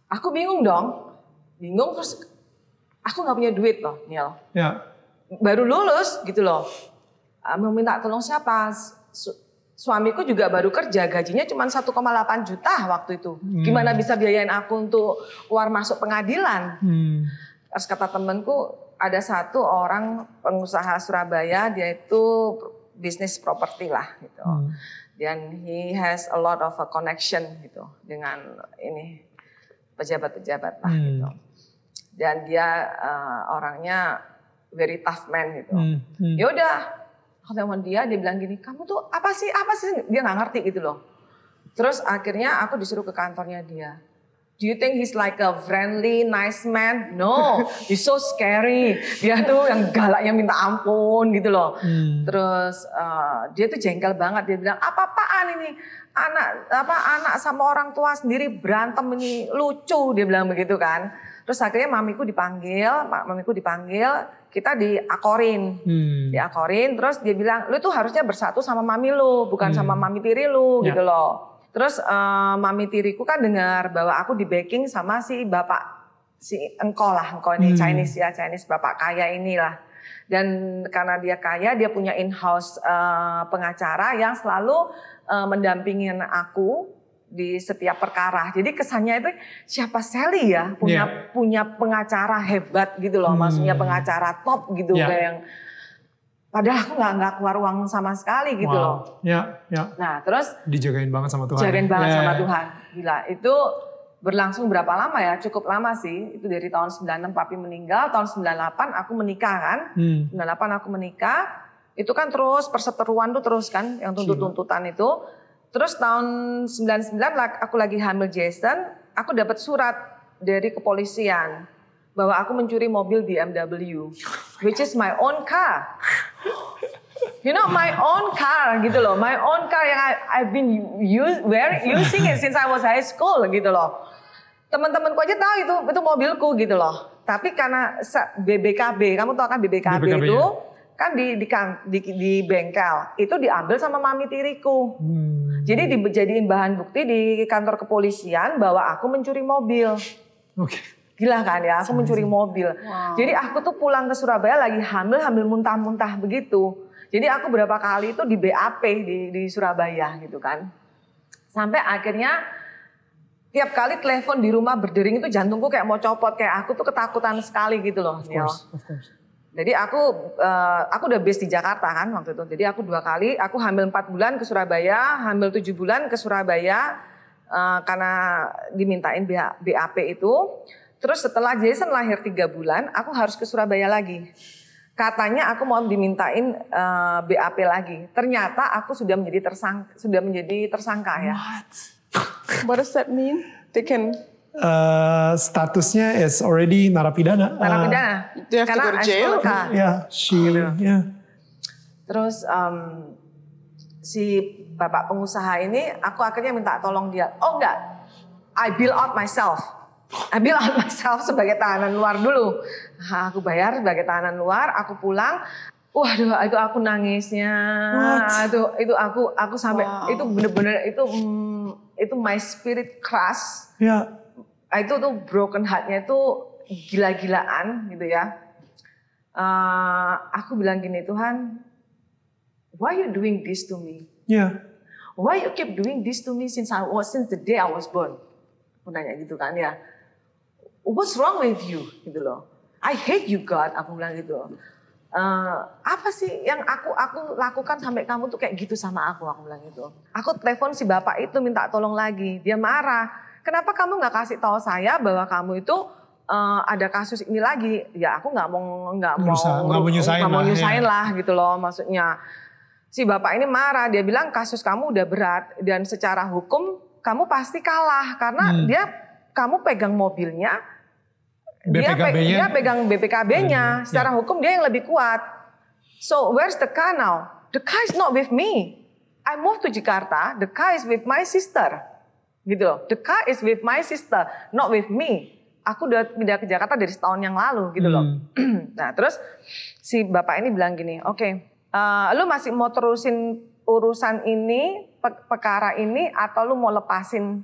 aku bingung dong, bingung terus aku nggak punya duit loh, Niel. Ya. Baru lulus gitu loh, Ah, mau minta tolong siapa? Su- suamiku juga baru kerja, gajinya cuma 1,8 juta waktu itu. Gimana bisa biayain aku untuk keluar masuk pengadilan? Hmm. Terus kata temenku ada satu orang pengusaha Surabaya, dia itu bisnis properti lah gitu Hmm. dan he has a lot of a connection gitu dengan ini pejabat-pejabat lah Hmm. gitu. Dan dia uh, orangnya very tough man gitu. Hmm. Hmm. Ya udah, aku telepon dia, dia bilang gini, kamu tuh apa sih, apa sih? Dia nggak ngerti gitu loh. Terus akhirnya aku disuruh ke kantornya dia. Do you think he's like a friendly, nice man? No, he's so scary. Dia tuh yang galaknya minta ampun gitu loh. Hmm. Terus eh, dia tuh jengkel banget dia bilang apa-apaan ini anak apa anak sama orang tua sendiri berantem ini lucu dia bilang begitu kan. Terus akhirnya mamiku dipanggil, mak- mamiku dipanggil, kita diakorin. Hmm. Diakorin terus dia bilang lu tuh harusnya bersatu sama mami lu, bukan Hmm. sama mami tiri lu Ya. gitu loh. Terus eh, mami tiriku kan dengar bahwa aku di backing sama si bapak si engkau lah, engkau ini Hmm. Chinese ya, Chinese bapak kaya inilah. Dan karena dia kaya, dia punya in-house eh, pengacara yang selalu eh, mendampingin aku di setiap perkara. Jadi kesannya itu siapa Sally ya punya Yeah. punya pengacara hebat gitu loh, Hmm. maksudnya pengacara top gitu Yeah. kayak yang padahal aku nggak nggak keluar uang sama sekali gitu loh. wow. Ya, ya. Nah terus Dijagain banget sama Tuhan. jagain banget Ya. sama Tuhan. Gila, itu berlangsung berapa lama ya? Cukup lama sih. Itu dari tahun 96 papi meninggal, tahun 98 aku menikah kan. Hmm. 98 aku menikah. Itu kan terus perseteruan tuh terus kan yang tuntut-tuntutan itu. Terus tahun 99 lak- aku lagi hamil Jason, aku dapat surat dari kepolisian bahwa aku mencuri mobil BMW, which is my own car. You know, my own car gitu loh, my own car yang I, I've been use, wearing, using it since I was high school gitu loh. teman-temanku aja tahu itu itu mobilku gitu loh. Tapi karena BBKB, kamu tahu kan BBKB, BBKB, itu ya. Kan di, di kan- di di bengkel itu diambil sama mami tiriku. Hmm. Jadi dijadiin bahan bukti di kantor kepolisian bahwa aku mencuri mobil. Oke. Gila kan ya, aku mencuri mobil. Jadi aku tuh pulang ke Surabaya lagi hamil, hamil muntah-muntah begitu. Jadi aku berapa kali itu di BAP di, di Surabaya gitu kan. Sampai akhirnya tiap kali telepon di rumah berdering itu jantungku kayak mau copot. Kayak aku tuh ketakutan sekali gitu loh. Of course, of course. Jadi aku eh, aku udah base di Jakarta kan waktu itu. Jadi aku dua kali, aku hamil 4 bulan ke Surabaya, hamil 7 bulan ke Surabaya eh, karena dimintain BA BAP itu. Terus setelah Jason lahir 3 bulan, aku harus ke Surabaya lagi. Katanya aku mau dimintain eh, BAP lagi. Ternyata aku sudah menjadi tersangka, sudah menjadi tersangka ya. What does that mean? They can. Eh, statusnya is already narapidana. Narapidana. Do you have to Karena go to jail? Uh, yeah, she, yeah. Terus em, si bapak pengusaha ini, aku akhirnya minta tolong dia. Oh enggak, I bill out myself. I bill out myself sebagai tahanan luar dulu. Nah, aku bayar sebagai tahanan luar, aku pulang. Waduh, itu aku nangisnya. What? Itu itu aku aku sampai Wow. itu bener-bener itu mm, itu my spirit crush Ya, Ah, itu tuh broken heart-nya itu gila-gilaan gitu ya. Eh, aku bilang gini Tuhan, why you doing this to me? ya. Why you keep doing this to me since I was since the day I was born? Aku nanya gitu kan ya. What's wrong with you? Gitu loh. I hate you God. Aku bilang gitu. Eh, apa sih yang aku aku lakukan sampai kamu tuh kayak gitu sama aku? Aku bilang gitu. Aku telepon si bapak itu minta tolong lagi. Dia marah. Kenapa kamu nggak kasih tahu saya bahwa kamu itu eh, ada kasus ini lagi? Ya aku nggak mau nggak mau nggak mau nyusahin mau ya. lah gitu loh maksudnya si bapak ini marah dia bilang kasus kamu udah berat dan secara hukum kamu pasti kalah karena Hmm. dia kamu pegang mobilnya dia, pe- dia pegang BPKB-nya Ya. secara hukum dia yang lebih kuat so where's the car now the car is not with me I moved to Jakarta the car is with my sister gitu loh the car is with my sister not with me aku udah pindah ke Jakarta dari setahun yang lalu gitu loh Hmm. nah terus si bapak ini bilang gini, oke, eh, lu masih mau terusin urusan ini, pe- perkara ini, atau lu mau lepasin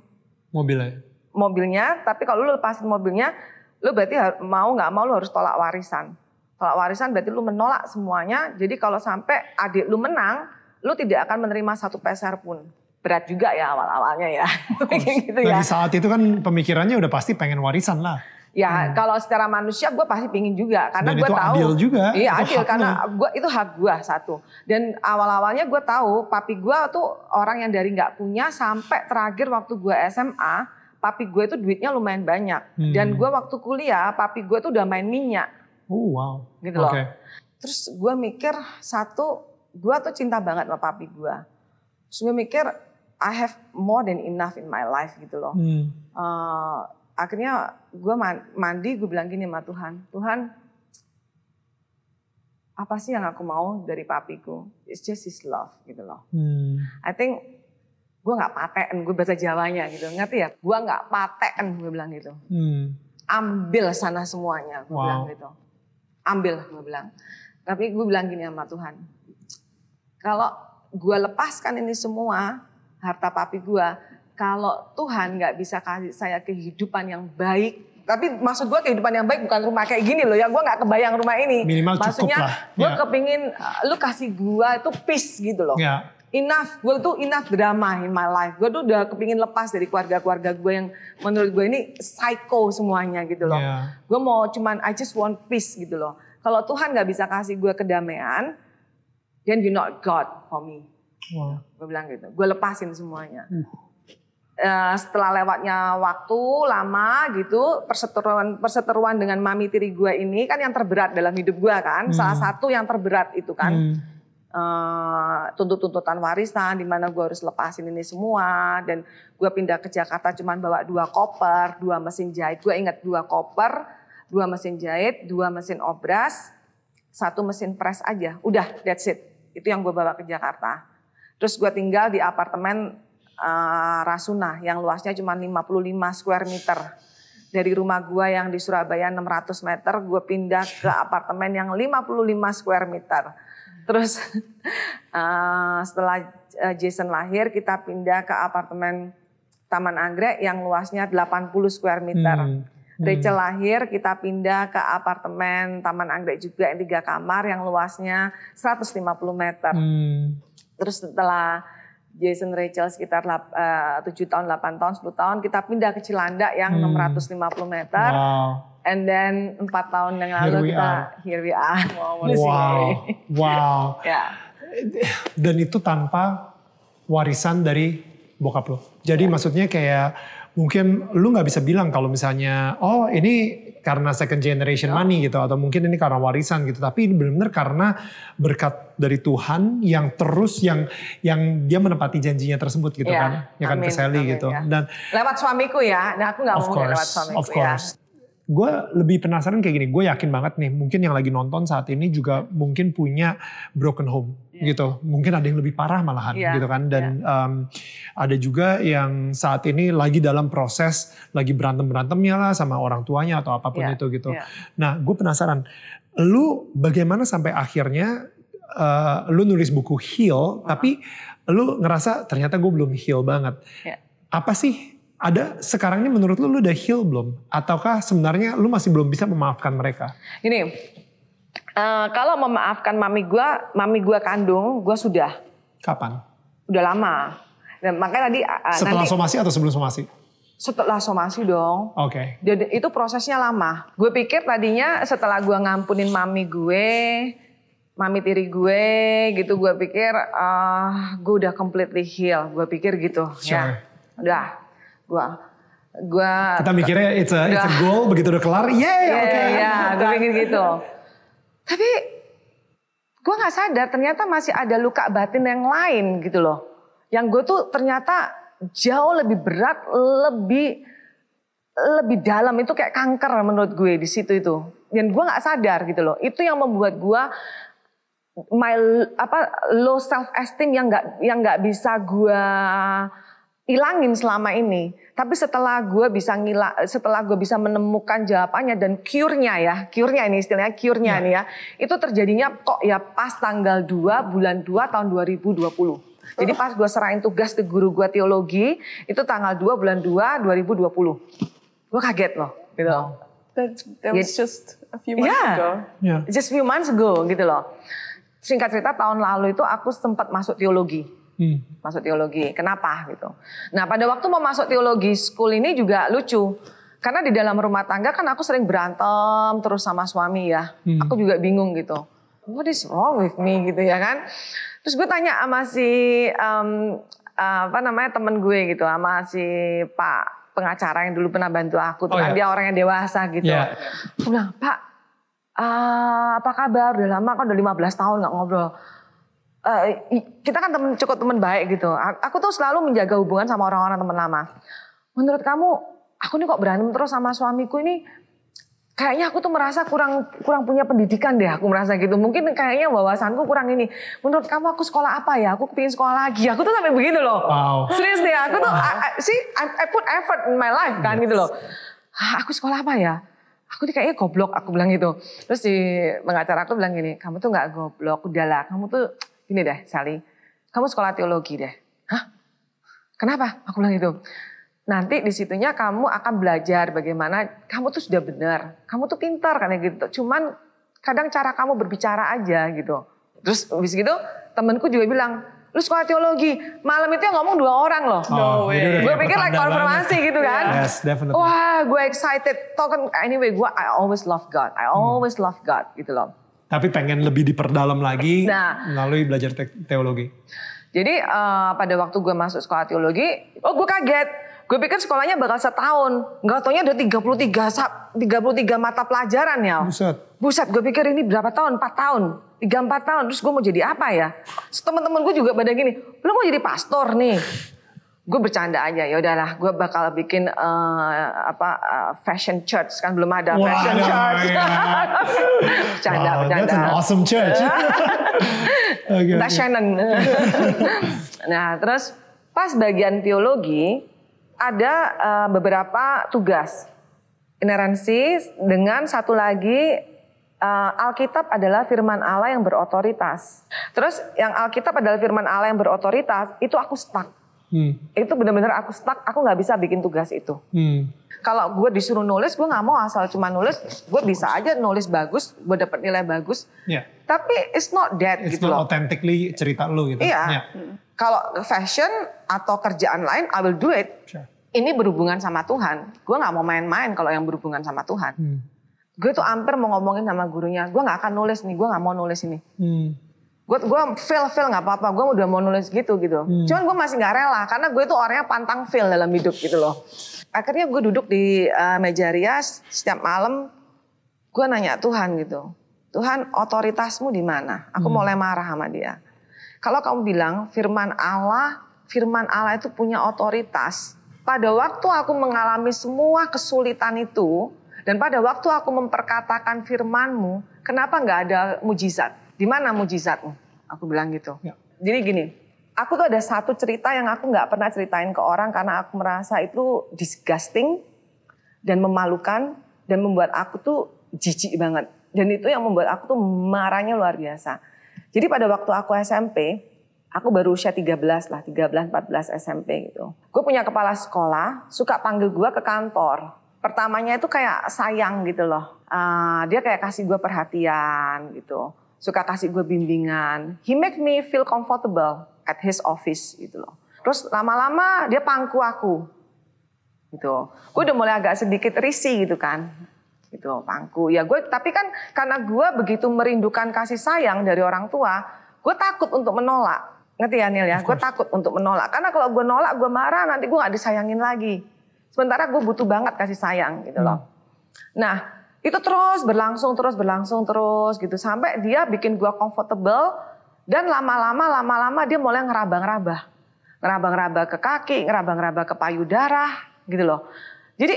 Mobilnya. mobilnya? Tapi kalau lu lepasin mobilnya, lu berarti mau nggak mau lu harus tolak warisan. Tolak warisan berarti lu menolak semuanya. Jadi kalau sampai adik lu menang, lu tidak akan menerima satu peser pun. Berat juga ya awal-awalnya ya, gitu Nah ya. di saat itu kan pemikirannya udah pasti pengen warisan lah. Ya kalau secara manusia gue pasti pingin juga karena gue tahu. adil juga, Iya adil karena gue itu hak gue satu. Dan awal-awalnya gue tahu papi gue tuh orang yang dari nggak punya sampai terakhir waktu gue SMA, papi gue itu duitnya lumayan banyak. Hmm. Dan gue waktu kuliah papi gue tuh udah main minyak Oh wow. gitu loh. Oke. Terus gue mikir satu, gue tuh cinta banget sama papi gue. Terus gue mikir I have more than enough in my life gitu loh. Hmm. Eh, akhirnya gue mandi gue bilang gini sama Tuhan Tuhan apa sih yang aku mau dari papiku it's just his love gitu loh Hmm. I think gue nggak paten gue bahasa Jawanya gitu ngerti ya gue nggak paten gue bilang gitu Hmm. ambil sana semuanya gue Wow. bilang gitu ambil gue bilang tapi gue bilang gini sama Tuhan kalau gue lepaskan ini semua harta papi gue kalau Tuhan nggak bisa kasih saya kehidupan yang baik tapi maksud gue kehidupan yang baik bukan rumah kayak gini loh ya gue nggak kebayang rumah ini Minimal cukup maksudnya lah, gue ya. kepingin uh, lu kasih gue itu peace gitu loh Ya. enough, gue tuh enough drama in my life. Gue tuh udah kepingin lepas dari keluarga-keluarga gue yang menurut gue ini psycho semuanya gitu loh. Ya. Gue mau cuman I just want peace gitu loh. Kalau Tuhan nggak bisa kasih gue kedamaian, then you not God for me. Wow. Gue bilang gitu. Gue lepasin semuanya. Eh, setelah lewatnya waktu lama gitu perseteruan perseteruan dengan mami tiri gue ini kan yang terberat dalam hidup gue kan salah satu yang terberat itu kan Hmm. eh, tuntut-tuntutan warisan di mana gue harus lepasin ini semua dan gue pindah ke Jakarta cuman bawa dua koper, dua mesin jahit. Gue ingat dua koper, dua mesin jahit, dua mesin obras, satu mesin press aja. Udah, that's it. Itu yang gue bawa ke Jakarta. Terus gue tinggal di apartemen eh, Rasuna yang luasnya cuma 55 square meter. dari rumah gua yang di Surabaya 600 meter, gue pindah ke apartemen yang 55 square meter. Terus uh, setelah uh, Jason lahir, kita pindah ke apartemen Taman Anggrek yang luasnya 80 square meter. Hmm. Rachel lahir, kita pindah ke apartemen Taman Anggrek juga yang tiga kamar yang luasnya 150 meter. Hmm. Terus setelah Jason Rachel sekitar eh, tujuh tahun, 8 tahun, 10 tahun, kita pindah ke Cilandak yang Hmm. 650 meter. Wow. And then empat tahun yang Here lalu we kita are. here we are. Wow. sini. Wow. Ya. Dan itu tanpa warisan dari bokap lo. Jadi maksudnya kayak mungkin lu nggak bisa bilang kalau misalnya oh ini karena second generation money gitu atau mungkin ini karena warisan gitu. Tapi ini benar-benar karena berkat dari Tuhan yang terus yang yang dia menepati janjinya tersebut gitu Ya, kan. Ya kan ke Sally gitu. ya. dan Lewat suamiku ya. Nah aku nggak mau lewat suamiku of course. Gue lebih penasaran kayak gini. Gue yakin banget nih, mungkin yang lagi nonton saat ini juga mungkin punya broken home gitu. Mungkin ada yang lebih parah malahan Iya, gitu kan. Dan um, ada juga yang saat ini lagi dalam proses lagi berantem berantemnya lah sama orang tuanya atau apa pun Iya, itu gitu. iya. Nah, gue penasaran, lu bagaimana sampai akhirnya uh, lu nulis buku heal, tapi lu ngerasa ternyata gue belum heal banget. Iya. Apa sih ada sekarang ini menurut lu lu udah heal belum? Ataukah sebenarnya lu masih belum bisa memaafkan mereka? Gini, eh, kalau memaafkan mami gua, mami gua kandung, gua sudah, Kapan? udah lama. Dan makanya tadi eh, Setelah nanti somasi atau sebelum somasi? setelah somasi dong. Oke. Jadi itu prosesnya lama. Gue pikir tadinya setelah gue ngampunin mami gue, mami tiri gue, gitu gue pikir ah gue udah completely heal. Gue pikir gitu, Sure. ya. Udah, gue, gue. Kita mikirnya it's a, it's a goal, begitu udah kelar, yeay Iya, oke. iya, gue pikir gitu. Tapi gue nggak sadar ternyata masih ada luka batin yang lain gitu loh. Yang gue tuh ternyata jauh lebih berat, lebih lebih dalam itu kayak kanker menurut gue di situ itu. Dan gue nggak sadar gitu loh. Itu yang membuat gue my apa low self esteem yang nggak yang nggak bisa gue ilangin selama ini. Tapi setelah gue bisa ngila, setelah gue bisa menemukan jawabannya dan cure-nya ya, cure-nya ini istilahnya cure-nya nih ya, itu terjadinya kok ya pas tanggal 2 bulan 2 tahun 2020. Jadi pas gue serahin tugas ke guru gue teologi, itu tanggal 2 bulan 2 2020. Gue kaget loh, gitu. That, that was Yeah. just a few months Yeah. ago. Ya. Just few months ago gitu loh. Singkat cerita tahun lalu itu aku sempat masuk teologi. Hmm. Masuk teologi. Kenapa gitu. Nah pada waktu mau masuk teologi school ini juga lucu. Karena di dalam rumah tangga kan aku sering berantem terus sama suami ya. Aku juga bingung gitu. What is wrong with me gitu ya kan. Terus gue tanya sama si em, apa namanya temen gue gitu. Sama si Pak pengacara yang dulu pernah bantu aku. Tuh Oh, kan dia orang yang dewasa gitu. Ya. Aku bilang, Pak, eh, apa kabar? Udah lama kan udah 15 tahun nggak ngobrol. I- kita kan temen, cukup teman baik gitu. Aku tuh selalu menjaga hubungan sama orang-orang teman lama. Menurut kamu, aku nih kok berantem terus sama suamiku ini? Kayaknya aku tuh merasa kurang kurang punya pendidikan deh. Aku merasa gitu. Mungkin kayaknya wawasanku kurang ini. Menurut kamu aku sekolah apa ya? Aku kepingin sekolah lagi. Aku tuh sampai begitu loh. Wow. Serius deh. Aku tuh, I, I- see, I, I put effort in my life kan gitu loh. "Ah, aku sekolah apa ya? Aku nih kayaknya goblok, aku bilang gitu. Terus si pengacara aku bilang gini, kamu tuh nggak goblok, udahlah. Kamu tuh, gini deh Sally, kamu sekolah teologi deh. Hah? Kenapa? Aku bilang gitu. Nanti di situnya kamu akan belajar bagaimana kamu tuh sudah benar. Kamu tuh pintar kan gitu. Cuman kadang cara kamu berbicara aja gitu. Terus habis gitu temenku juga bilang, lu sekolah teologi. Malam itu yang ngomong dua orang loh. Oh, jadi udah Gue pikir like konfirmasi banget. gitu kan. Yes, definitely. Wah gue excited. Tau kan anyway gue I always love God. I always love God gitu loh. Tapi pengen lebih diperdalam lagi Nah. melalui belajar te- teologi. Jadi eh, pada waktu gue masuk sekolah teologi, oh gue kaget. Gue pikir sekolahnya bakal setahun. Nggak taunya ada 33, sa- 33 mata pelajaran ya. Buset. Buset, gue pikir ini berapa tahun? 4 tahun. 3-4 tahun. Terus gue mau jadi apa ya? Terus temen-temen gue juga pada gini, lu mau jadi pastor nih. Gue bercanda aja, ya udahlah, gue bakal bikin eh, apa eh, fashion church kan belum ada Wah, fashion ada, church. ya. bercanda, wow, bercanda. that's an awesome church. Oke. Shannon. nah terus pas bagian teologi ada eh, beberapa tugas. ineransi dengan satu lagi uh, Alkitab adalah firman Allah yang berotoritas. Terus yang Alkitab adalah firman Allah yang berotoritas, itu aku stuck. Hmm. Itu benar-benar aku stuck, aku nggak bisa bikin tugas itu. Hmm. Kalau gue disuruh nulis, gue nggak mau asal cuma nulis, gue bisa aja nulis bagus, gue dapet nilai bagus. Ya. Tapi it's not that It's gitu not loh. authentically cerita lu gitu. Iya. Ya. Kalau fashion atau kerjaan lain, I will do it. Sure. Ini berhubungan sama Tuhan. Gue nggak mau main-main kalau yang berhubungan sama Tuhan. Hmm. Gue tuh hampir mau ngomongin sama gurunya, gue nggak akan nulis nih, gue nggak mau nulis ini. Hmm. Gue gue fail fail nggak apa-apa, gue udah mau nulis gitu gitu. Hmm. Cuman gue masih nggak rela karena gue tuh orangnya pantang fail dalam hidup gitu loh. Akhirnya gue duduk di uh, meja rias setiap malam, gue nanya Tuhan gitu, Tuhan otoritasmu di mana? Aku Hmm. mulai marah sama dia. Kalau kamu bilang firman Allah, firman Allah itu punya otoritas. Pada waktu aku mengalami semua kesulitan itu, dan pada waktu aku memperkatakan firmanmu, kenapa nggak ada mujizat? Di mana mujizatmu? Aku bilang gitu. Ya. Jadi gini, aku tuh ada satu cerita yang aku nggak pernah ceritain ke orang karena aku merasa itu disgusting dan memalukan dan membuat aku tuh jijik banget. Dan itu yang membuat aku tuh marahnya luar biasa. Jadi pada waktu aku SMP, aku baru usia 13 lah, 13, 14 SMP gitu. Gue punya kepala sekolah, suka panggil gue ke kantor. Pertamanya itu kayak sayang gitu loh. Ah, dia kayak kasih gue perhatian gitu. Suka kasih gue bimbingan. He make me feel comfortable at his office gitu loh. Terus lama-lama dia pangku aku gitu. Gue udah mulai agak sedikit risih gitu kan. Gitu, pangku. Ya gue, tapi kan karena gue begitu merindukan kasih sayang dari orang tua, gue takut untuk menolak. Ngerti ya Nil ya? Gue takut untuk menolak. Karena kalau gue nolak, gue marah, nanti gue gak disayangin lagi. Sementara gue butuh banget kasih sayang gitu loh. Nah, itu terus berlangsung, terus berlangsung, terus gitu. Sampai dia bikin gue comfortable. Dan lama-lama, lama-lama dia mulai ngeraba-ngeraba. Ngeraba-ngeraba ke kaki, ngeraba-ngeraba ke payudara gitu loh. Jadi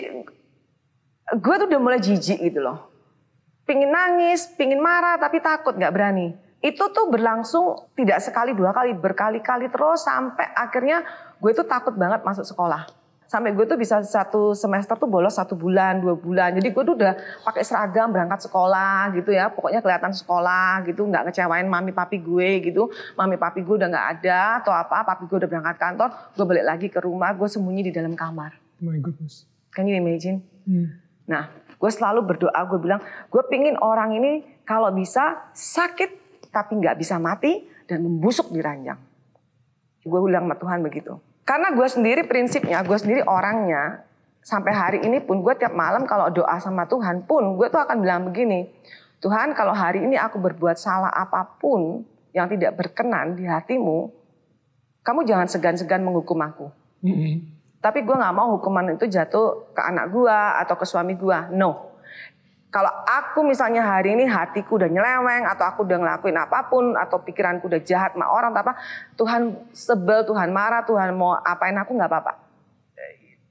gue tuh udah mulai jijik gitu loh. Pingin nangis, pingin marah tapi takut nggak berani. Itu tuh berlangsung tidak sekali dua kali, berkali-kali terus sampai akhirnya gue tuh takut banget masuk sekolah. Sampai gue tuh bisa satu semester tuh bolos satu bulan, dua bulan. Jadi gue tuh udah pakai seragam berangkat sekolah gitu ya. Pokoknya kelihatan sekolah gitu, nggak ngecewain mami papi gue gitu. Mami papi gue udah nggak ada atau apa, papi gue udah berangkat kantor. Gue balik lagi ke rumah, gue sembunyi di dalam kamar. Oh my goodness. Can you imagine? Hmm. Nah, gue selalu berdoa, gue bilang, gue pingin orang ini kalau bisa sakit tapi nggak bisa mati dan membusuk di ranjang. Gue bilang sama Tuhan begitu. Karena gue sendiri prinsipnya, gue sendiri orangnya, sampai hari ini pun gue tiap malam kalau doa sama Tuhan pun, gue tuh akan bilang begini, Tuhan kalau hari ini aku berbuat salah apa pun yang tidak berkenan di hatimu, kamu jangan segan-segan menghukum aku. Mm-mm. Tapi gue nggak mau hukuman itu jatuh ke anak gue atau ke suami gue. No. Kalau aku misalnya hari ini hatiku udah nyeleweng atau aku udah ngelakuin apa pun atau pikiranku udah jahat sama orang apa, Tuhan sebel, Tuhan marah, Tuhan mau apain aku nggak apa-apa.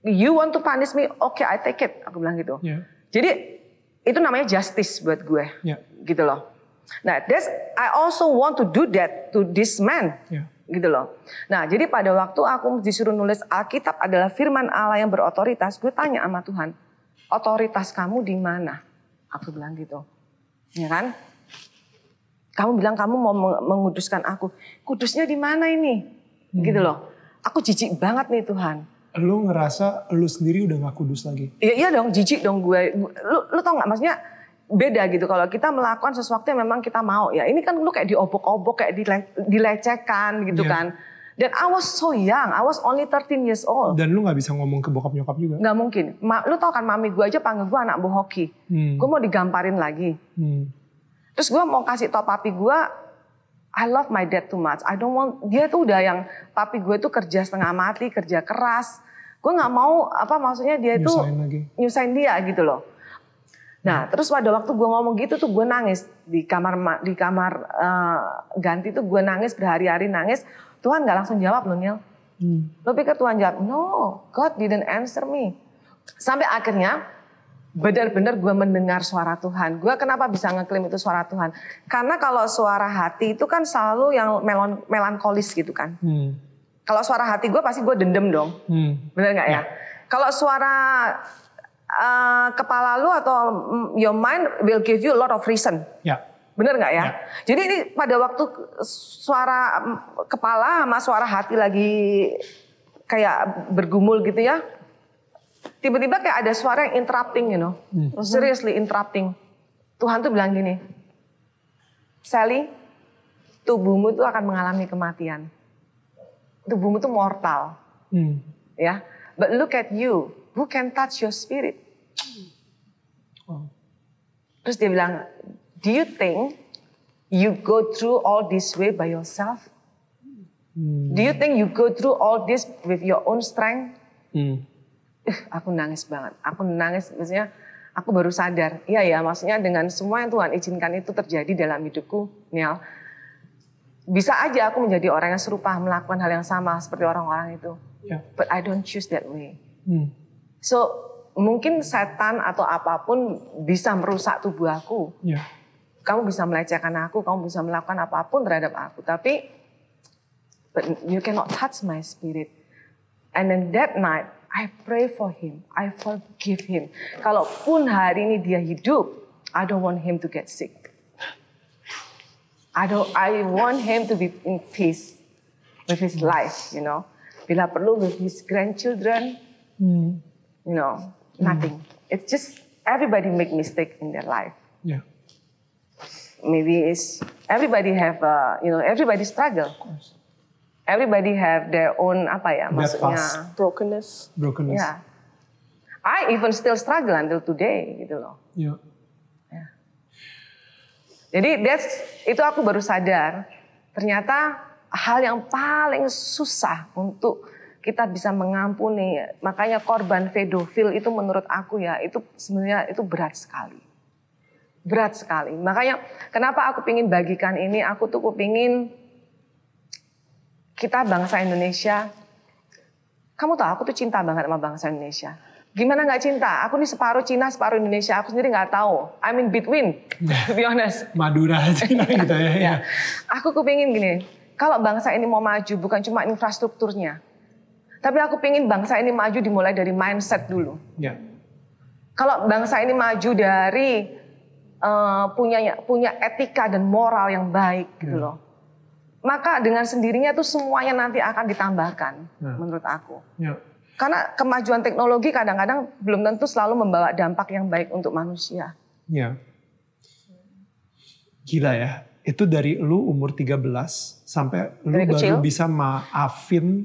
You want to punish me? Oke, I take it. Aku bilang gitu. Ya. Jadi itu namanya justice buat gue, Ya. gitu loh. Nah, that's I also want to do that to this man Ya. gitu loh. Nah, jadi pada waktu aku disuruh nulis Alkitab adalah firman Allah yang berotoritas, gue tanya sama Tuhan, otoritas kamu di mana? Aku bilang gitu. Ya kan? Kamu bilang kamu mau meng- menguduskan aku. Kudusnya di mana ini? Gitu loh. Aku jijik banget nih Tuhan. Lu ngerasa lu sendiri udah gak kudus lagi. Iya, iya dong, jijik dong gue. Lu, lu tau gak maksudnya beda gitu kalau kita melakukan sesuatu yang memang kita mau ya ini kan lu kayak diobok-obok kayak dile- dilecehkan gitu Iya. kan dan I was so young I was only 13 years old Dan lu gak bisa ngomong ke bokap nyokap juga. nggak mungkin Ma, lu tau kan mami gue aja panggil gue anak bohoki Hmm. gue mau digamparin lagi Hmm. terus gue mau kasih tau papi gue I love my dad too much I don't want dia tuh udah yang papi gue tuh kerja setengah mati kerja keras gue nggak mau apa maksudnya dia itu Nyusahin lagi. dia gitu loh. Nah, terus pada waktu gue ngomong gitu tuh gue nangis di kamar ma- di kamar eh, ganti tuh gue nangis berhari-hari nangis. Tuhan nggak langsung jawab loh Nil. Hmm. Lo pikir Tuhan jawab? No, God didn't answer me. Sampai akhirnya benar-benar gue mendengar suara Tuhan. Gue kenapa bisa ngeklaim itu suara Tuhan? Karena kalau suara hati itu kan selalu yang melon, melankolis gitu kan. Hmm. Kalau suara hati gue pasti gue dendem dong. Hmm. Bener nggak ya? Kalau suara uh, kepala lu atau mm, your mind will give you a lot of reason. Ya. Bener nggak ya? Ya. Jadi ini pada waktu suara kepala sama suara hati lagi kayak bergumul gitu ya. Tiba-tiba kayak ada suara yang interrupting, you know. Seriously interrupting. Tuhan tuh bilang gini, Sally, tubuhmu tuh akan mengalami kematian. Tubuhmu tuh mortal, Hmm. ya. But look at you, who can touch your spirit? Oh. Terus dia bilang, do you think you go through all this way by yourself? Hmm. Do you think you go through all this with your own strength? Hmm. Ih, aku nangis banget. Aku nangis, maksudnya aku baru sadar. Iya ya, maksudnya dengan semua yang Tuhan izinkan itu terjadi dalam hidupku, Niel. Bisa aja aku menjadi orang yang serupa, melakukan hal yang sama seperti orang-orang itu. Ya. But I don't choose that way. Hmm. So, mungkin setan atau apa pun bisa merusak tubuh aku. Ya. Kamu bisa melecehkan aku, kamu bisa melakukan apa pun terhadap aku. Tapi, but you cannot touch my spirit. And then that night, I pray for him. I forgive him. Kalaupun hari ini dia hidup, I don't want him to get sick. I don't. I want him to be in peace with his life. You know, bila perlu with his grandchildren. Hmm. You know, nothing. It's just everybody make mistake in their life. Ya. Maybe it's everybody have. Uh, you know, everybody struggle. Everybody have their own apa ya Bad maksudnya. past. Brokenness. Brokenness. Ya. I even still struggle until today gitu loh. Ya. Jadi that's itu aku baru sadar ternyata hal yang paling susah untuk kita bisa mengampuni. Makanya korban pedofil itu menurut aku ya itu sebenarnya itu berat sekali. Berat sekali. Makanya kenapa aku pingin bagikan ini, aku tuh pingin kita bangsa Indonesia. Kamu tahu aku tuh cinta banget sama bangsa Indonesia. Gimana nggak cinta? Aku nih separuh Cina, separuh Indonesia. Aku sendiri nggak tahu. I'm in between, to be honest. Madura Cina gitu ya. ya. Ya. Aku kepingin gini, kalau bangsa ini mau maju bukan cuma infrastrukturnya. Tapi aku pingin bangsa ini maju dimulai dari mindset dulu. Ya. Kalau bangsa ini maju dari eh, punya punya etika dan moral yang baik gitu loh. Maka dengan sendirinya tuh semuanya nanti akan ditambahkan Nah. menurut aku. Ya. Karena kemajuan teknologi kadang-kadang belum tentu selalu membawa dampak yang baik untuk manusia. Ya. Gila ya. Itu dari lu umur 13 sampai lu Dari baru kecil. bisa maafin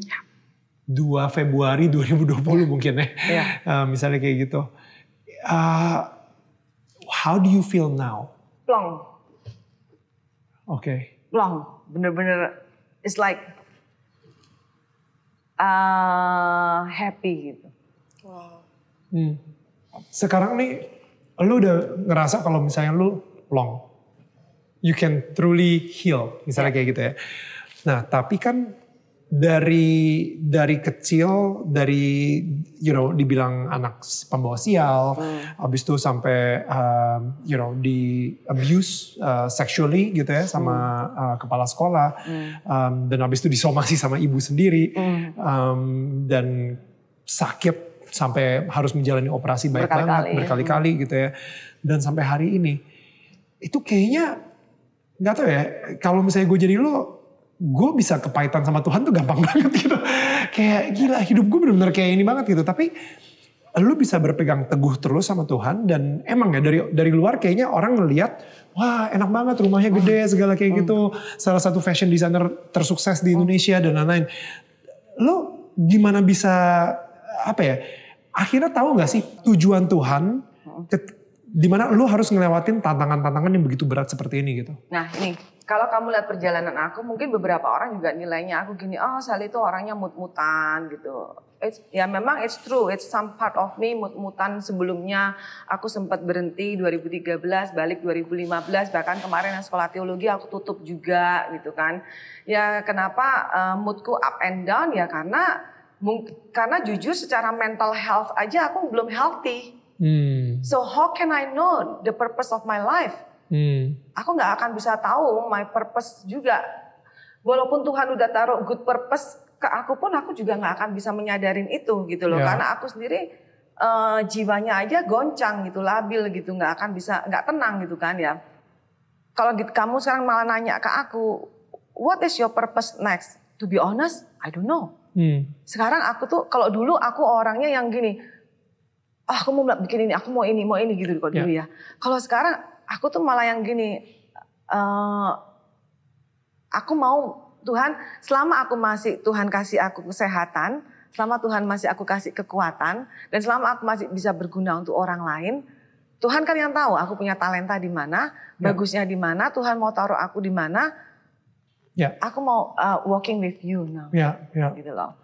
2 Februari 2020 mungkin ya. Iya. Eh, misalnya kayak gitu. Uh, how do you feel now? Plong, Oke. plong, bener-bener it's like uh, happy gitu. Wow. Hmm. Sekarang nih lu udah ngerasa kalau misalnya lu long. You can truly heal, misalnya kayak gitu ya. Nah, tapi kan dari dari kecil dari you know dibilang anak pembawa sial, habis itu sampai um, you know di abuse uh, sexually gitu ya sama uh, kepala sekolah, Um, dan habis itu disomasi sama ibu sendiri, Um, dan sakit sampai harus menjalani operasi banyak Berkali-kali, banget berkali-kali gitu ya, dan sampai hari ini itu kayaknya nggak tahu ya kalau misalnya gue jadi lo gue bisa kepahitan sama Tuhan tuh gampang banget gitu. Kayak gila hidup gue bener-bener kayak ini banget gitu. Tapi lu bisa berpegang teguh terus sama Tuhan dan emang ya dari dari luar kayaknya orang ngelihat wah enak banget rumahnya gede segala kayak gitu. Salah satu fashion designer tersukses di Indonesia dan lain-lain. Lo gimana bisa apa ya akhirnya tahu nggak sih tujuan Tuhan ke, di mana lo harus ngelewatin tantangan-tantangan yang begitu berat seperti ini gitu? Nah ini, kalau kamu lihat perjalanan aku, mungkin beberapa orang juga nilainya aku gini, oh Sally itu orangnya mut-mutan gitu. It's, ya memang it's true, it's some part of me mut-mutan sebelumnya. Aku sempat berhenti 2013, balik 2015, bahkan kemarin yang sekolah teologi aku tutup juga gitu kan. Ya kenapa eh, moodku up and down ya karena karena jujur secara mental health aja aku belum healthy. hmm. So how can I know the purpose of my life? Hmm. aku nggak akan bisa tahu my purpose juga. Walaupun Tuhan udah taruh good purpose ke aku pun aku juga nggak akan bisa menyadarin itu gitu loh. Ya. Karena aku sendiri eh, jiwanya aja goncang gitu, labil gitu, nggak akan bisa, nggak tenang gitu kan ya. Kalau gitu, kamu sekarang malah nanya ke aku, what is your purpose next? To be honest, I don't know. Hmm. Sekarang aku tuh, kalau dulu aku orangnya yang gini, ah aku mau bikin ini, aku mau ini, mau ini gitu kalau dulu ya. Kalau sekarang aku tuh malah yang gini, eh, aku mau Tuhan, selama aku masih Tuhan kasih aku kesehatan, selama Tuhan masih aku kasih kekuatan, dan selama aku masih bisa berguna untuk orang lain, Tuhan kan yang tahu aku punya talenta di mana, Ya. bagusnya di mana, Tuhan mau taruh aku di mana. Ya. Aku mau uh, walking with you now, Ya, ya. gitu loh.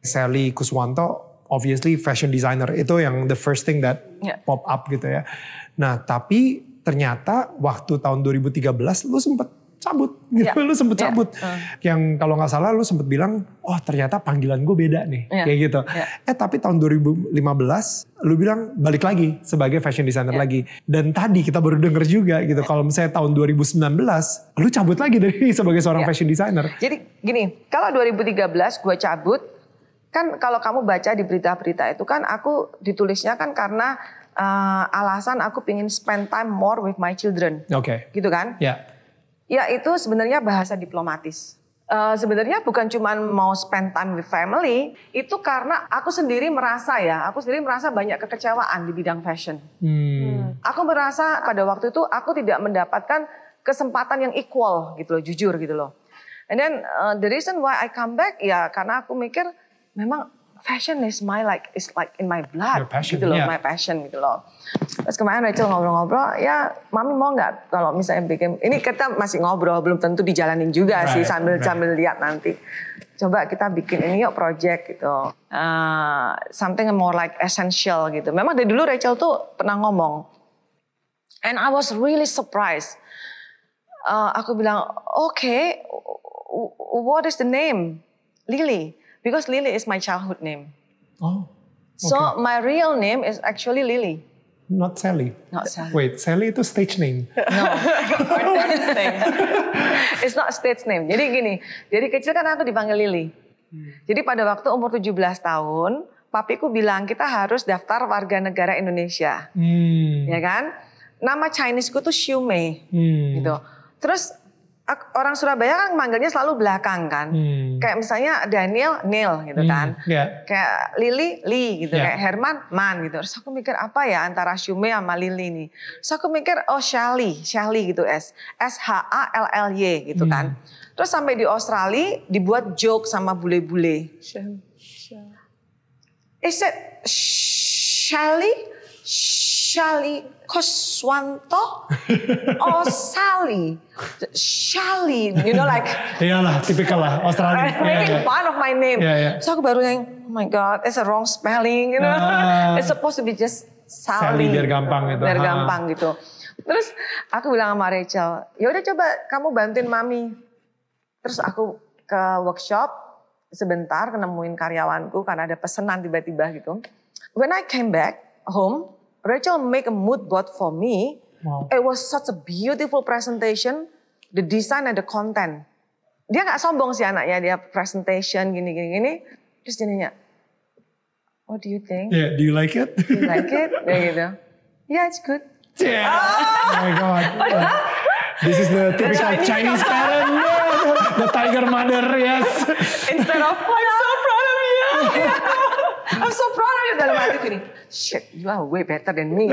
Sally Kuswanto obviously fashion designer itu yang the first thing that Ya. pop up gitu ya. Nah tapi ternyata waktu tahun 2013 lu sempet cabut gitu, Ya. lu sempet Ya. cabut. Uh. Yang kalau nggak salah lu sempet bilang, oh ternyata panggilan gue beda nih, Ya. kayak gitu. Ya. Eh tapi tahun 2015 lu bilang balik lagi sebagai fashion designer Ya. lagi. Dan tadi kita baru denger juga gitu, kalau misalnya tahun 2019 lu cabut lagi dari sebagai seorang Ya. fashion designer. Jadi gini, kalau 2013 gue cabut, kan kalau kamu baca di berita-berita itu kan aku ditulisnya kan karena uh, alasan aku pingin spend time more with my children, Oke, gitu kan? ya. Ya itu sebenarnya bahasa diplomatis. Eh, sebenarnya bukan cuma mau spend time with family, itu karena aku sendiri merasa ya, aku sendiri merasa banyak kekecewaan di bidang fashion. Hmm. Aku merasa pada waktu itu aku tidak mendapatkan kesempatan yang equal gitu loh, jujur gitu loh. And then uh, the reason why I come back ya karena aku mikir memang fashion is my like is like in my blood Your passion, gitu loh, yeah. my passion gitu loh. Terus kemarin Rachel ngobrol-ngobrol, ya mami mau nggak kalau misalnya bikin ini kita masih ngobrol belum tentu dijalanin juga sih Right, sambil right. sambil lihat nanti. Coba kita bikin ini yuk project gitu. Uh, something more like essential gitu. Memang dari dulu Rachel tuh pernah ngomong. And I was really surprised. Uh, aku bilang, okay, w- w- what is the name? Lily. Because Lily is my childhood name. Oh, So Okay. my real name is actually Lily. not Sally. Not Sally. Wait, Sally itu stage name. No. It's not stage name. Jadi gini, dari kecil kan aku dipanggil Lily. Jadi pada waktu umur 17 tahun, papiku bilang kita harus daftar warga negara Indonesia. Hmm. Ya kan? Nama Chinese-ku tuh Xiu Mei. Hmm. Gitu. Terus orang Surabaya kan manggilnya selalu belakang kan. Hmm. Kayak misalnya Daniel, Neil gitu Hmm, kan. ya. Kayak Lily, Lee gitu. Ya. Kayak Herman, Man gitu. Terus aku mikir apa ya antara Shume sama Lily nih. Terus aku mikir oh Shelly, Shelly gitu S. S-H-A-L-L-Y gitu kan. Hmm. Terus sampai di Australia dibuat joke sama bule-bule. Sham- Is it Shelly? Shelly Koswanto? oh Sally? Shelly, you know like Iyalah, tipikal lah Australia. Making Iya, iya. fun of my name. Iya, iya. So aku baru yang, oh my god, it's a wrong spelling, you know. Ah. it's supposed to be just Sally Sally. biar gampang gitu. Biar Ah. gampang gitu. Terus aku bilang sama Rachel, ya udah coba kamu bantuin mami. Terus aku ke workshop sebentar nemuin karyawanku karena ada pesanan tiba-tiba gitu. When I came back home, Rachel make a mood board for me. Wow. It was such a beautiful presentation, the design and the content. Dia nggak sombong sih anaknya, dia presentation gini gini gini. Terus dia nanya, what do you think? Yeah, do you like it? Do you like it? Dia gitu. Yeah, it's good. Yeah. Oh my god. This is the typical Chinese, parent. the tiger mother, yes. Instead of, I'm so proud of you. I'm so proud of you. Dalam hati gini, shit, you are way better than me.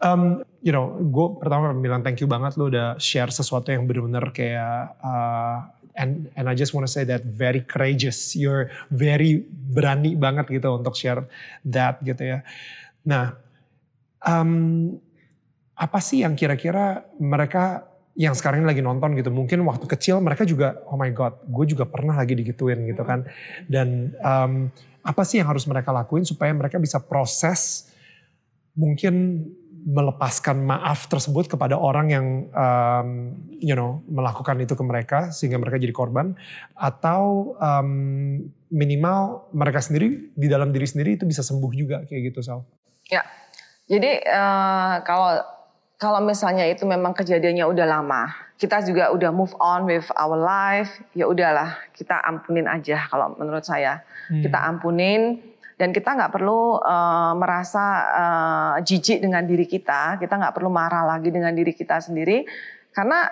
Um, you know, gue pertama bilang thank you banget lo udah share sesuatu yang benar-benar kayak uh, and and I just wanna say that very courageous. You're very berani banget gitu untuk share that gitu ya. Nah, um, apa sih yang kira-kira mereka yang sekarang ini lagi nonton gitu. Mungkin waktu kecil mereka juga oh my god gue juga pernah lagi digituin gitu kan. Dan um, apa sih yang harus mereka lakuin supaya mereka bisa proses mungkin melepaskan maaf tersebut kepada orang yang um, you know melakukan itu ke mereka sehingga mereka jadi korban? Atau um, minimal mereka sendiri di dalam diri sendiri itu bisa sembuh juga kayak gitu Sal. Ya, jadi eh, kalau kalau misalnya itu memang kejadiannya udah lama, kita juga udah move on with our life, ya udahlah kita ampunin aja kalau menurut saya. Hmm. Kita ampunin dan kita nggak perlu uh, merasa uh, jijik dengan diri kita, kita nggak perlu marah lagi dengan diri kita sendiri karena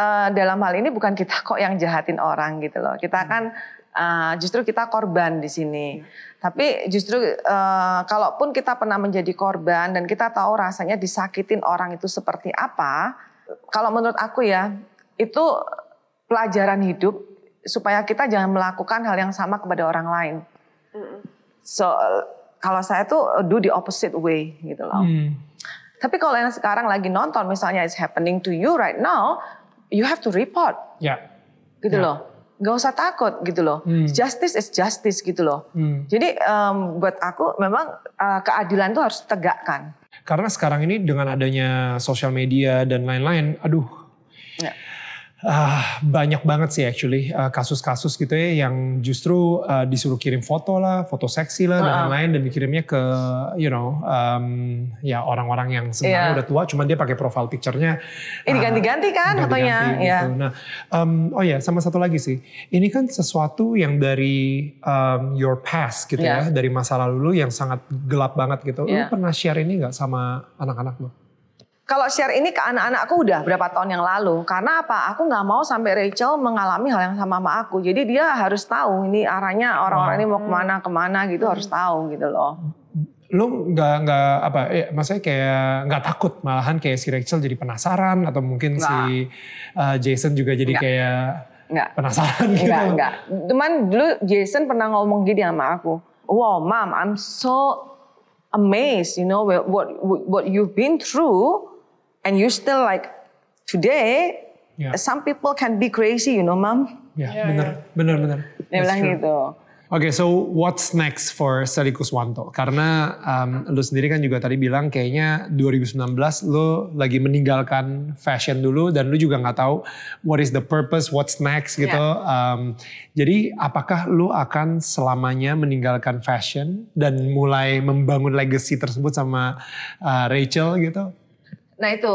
uh, dalam hal ini bukan kita kok yang jahatin orang gitu loh. Kita kan uh, justru kita korban di sini. Tapi justru uh, kalaupun kita pernah menjadi korban dan kita tahu rasanya disakitin orang itu seperti apa, kalau menurut aku ya itu pelajaran hidup supaya kita jangan melakukan hal yang sama kepada orang lain. So kalau saya tuh do the opposite way gitu loh. Hmm. Tapi kalau yang sekarang lagi nonton misalnya it's happening to you right now, you have to report Ya. gitu Ya. loh. Gak usah takut gitu loh. Hmm. Justice is justice gitu loh. Hmm. Jadi em, buat aku memang eh, keadilan tuh harus ditegakkan. Karena sekarang ini dengan adanya sosial media dan lain-lain, aduh, Ya. Ah, banyak banget sih actually ah, kasus-kasus gitu ya yang justru ah, disuruh kirim foto lah, foto seksi lah dan Ah. lain-lain dan dikirimnya ke you know um, ya orang-orang yang sebenarnya Iya. udah tua, cuman dia pakai profile picture-nya. Ini ah, diganti-ganti kan fotonya, ya. gitu. Nah, um, oh ya sama satu lagi sih, ini kan sesuatu yang dari um, your past gitu ya, Iya. dari masa lalu lu yang sangat gelap banget gitu. Lu Iya. pernah share ini nggak sama anak-anak lu? Kalau share ini ke anak-anakku udah berapa tahun yang lalu. Karena apa? Aku nggak mau sampai Rachel mengalami hal yang sama sama aku. Jadi dia harus tahu ini arahnya orang-orang ini mau ke mana ke mana gitu harus tahu gitu loh. Lu nggak nggak apa? Eh, maksudnya kayak nggak takut malahan kayak si Rachel jadi penasaran atau mungkin si uh, Jason juga jadi Nggak. kayak Nggak. penasaran gitu. Enggak, enggak. Cuman dulu Jason pernah ngomong gini sama aku. Wow, mom, I'm so amazed, you know, what what, what you've been through, and you still like today. Ya. Some people can be crazy, you know, mom. Ya, bener, bener, bener. Dia That's bilang true. gitu. Oke, so what's next for Sally Kuswanto? Karena um, lu sendiri kan juga tadi bilang kayaknya 2019 lu lagi meninggalkan fashion dulu dan lu juga nggak tahu what is the purpose, what's next gitu. Um, jadi apakah lu akan selamanya meninggalkan fashion dan mulai membangun legacy tersebut sama uh, Rachel gitu? Nah itu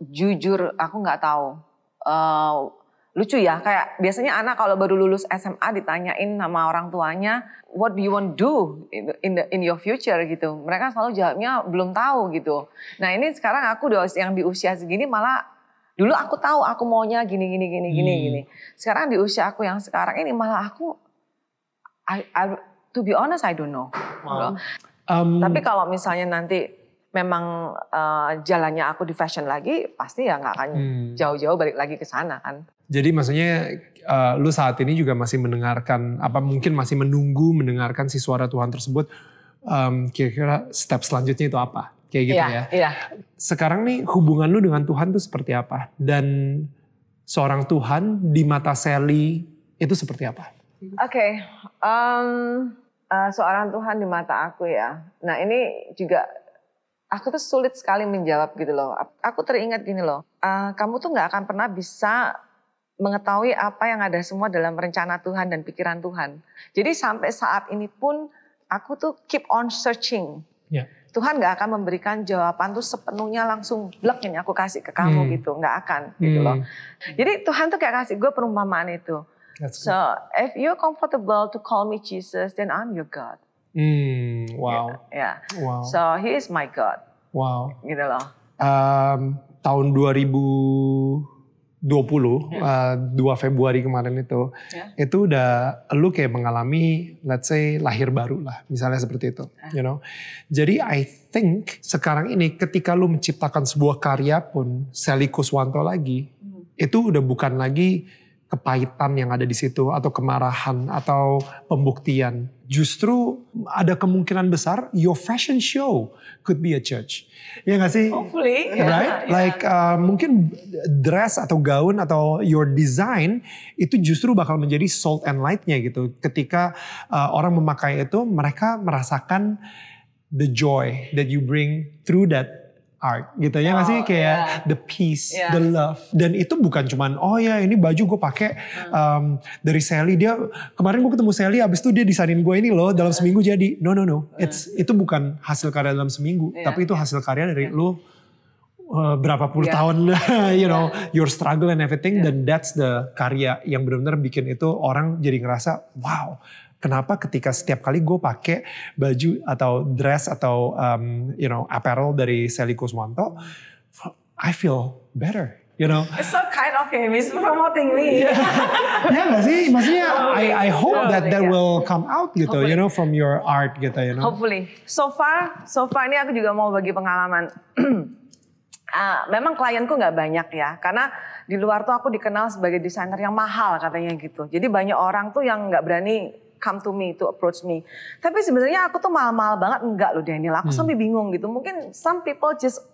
jujur aku nggak tahu. Eh, lucu ya kayak biasanya anak kalau baru lulus SMA ditanyain sama orang tuanya what do you want to do in in, the- in your future gitu. Mereka selalu jawabnya belum tahu gitu. Nah ini sekarang aku udah yang di usia segini malah dulu aku tahu aku maunya gini gini gini gini Hmm. gini. Sekarang di usia aku yang sekarang ini malah aku I, I- to be honest I don't know. Wow. Um, Tapi kalau misalnya nanti memang eh, jalannya aku di fashion lagi, pasti ya nggak akan Hmm. jauh-jauh balik lagi ke sana kan. Jadi maksudnya uh, lu saat ini juga masih mendengarkan apa mungkin masih menunggu mendengarkan si suara Tuhan tersebut. Um, kira-kira step selanjutnya itu apa? Kayak gitu Iya, ya. iya. Sekarang nih hubungan lu dengan Tuhan tuh seperti apa? Dan seorang Tuhan di mata Sally itu seperti apa? Oke, em, eh, seorang Tuhan di mata aku ya. Nah ini juga aku tuh sulit sekali menjawab gitu loh. Aku teringat gini loh, eh, kamu tuh nggak akan pernah bisa mengetahui apa yang ada semua dalam rencana Tuhan dan pikiran Tuhan. Jadi sampai saat ini pun aku tuh keep on searching. Ya. Tuhan nggak akan memberikan jawaban tuh sepenuhnya langsung blok yang aku kasih ke kamu Hmm. gitu, nggak akan gitu loh. Hmm, Jadi Tuhan tuh kayak kasih gue perumpamaan itu. that's So if you're comfortable to call me Jesus, then I'm your God. Hmm, wow, Ya. wow, So he is my God, wow. gitu loh. Um, tahun 2020, uh, 2 Februari kemarin itu, Ya. itu udah lu kayak mengalami, let's say lahir baru lah, misalnya seperti itu, you know. Jadi I think sekarang ini ketika lu menciptakan sebuah karya pun, Sally Kuswanto lagi, itu udah bukan lagi kepahitan yang ada di situ atau kemarahan atau pembuktian. Justru ada kemungkinan besar your fashion show could be a church. Ya gak sih? Hopefully. right? Like uh, mungkin dress atau gaun atau your design itu justru bakal menjadi salt and lightnya gitu. Ketika uh, orang memakai itu, mereka merasakan the joy that you bring through that art gitu ya nggak sih? Oh, kayak yeah. the peace, Yeah. the love. Dan itu bukan cuman oh ya ini baju gue pakai um, dari Sally. Dia kemarin gue ketemu Sally abis itu dia desainin gue ini loh dalam seminggu jadi. No no no. It's itu bukan hasil karya dalam seminggu Yeah. tapi itu hasil karya dari lu uh, berapa puluh Yeah. tahun, you know, your struggle and everything, Yeah. dan that's the karya yang benar-benar bikin itu orang jadi ngerasa, wow, kenapa ketika setiap kali gue pakai baju atau dress atau um, you know apparel dari Sally Kuswanto, I feel better, you know. It's so kind of him. He's promoting me. ya gak sih? Maksudnya I, I hope that that yeah. will come out gitu, you Hopefully. know, from your art gitu, you know. Hopefully. So far, so far ini aku juga mau bagi pengalaman. Ah, memang klienku nggak banyak ya, karena di luar tuh aku dikenal sebagai desainer yang mahal katanya gitu. Jadi banyak orang tuh yang nggak berani come to me to approach me. Tapi sebenarnya aku tuh mahal-mahal banget enggak loh Daniel. Aku sampai bingung gitu. Mungkin some people just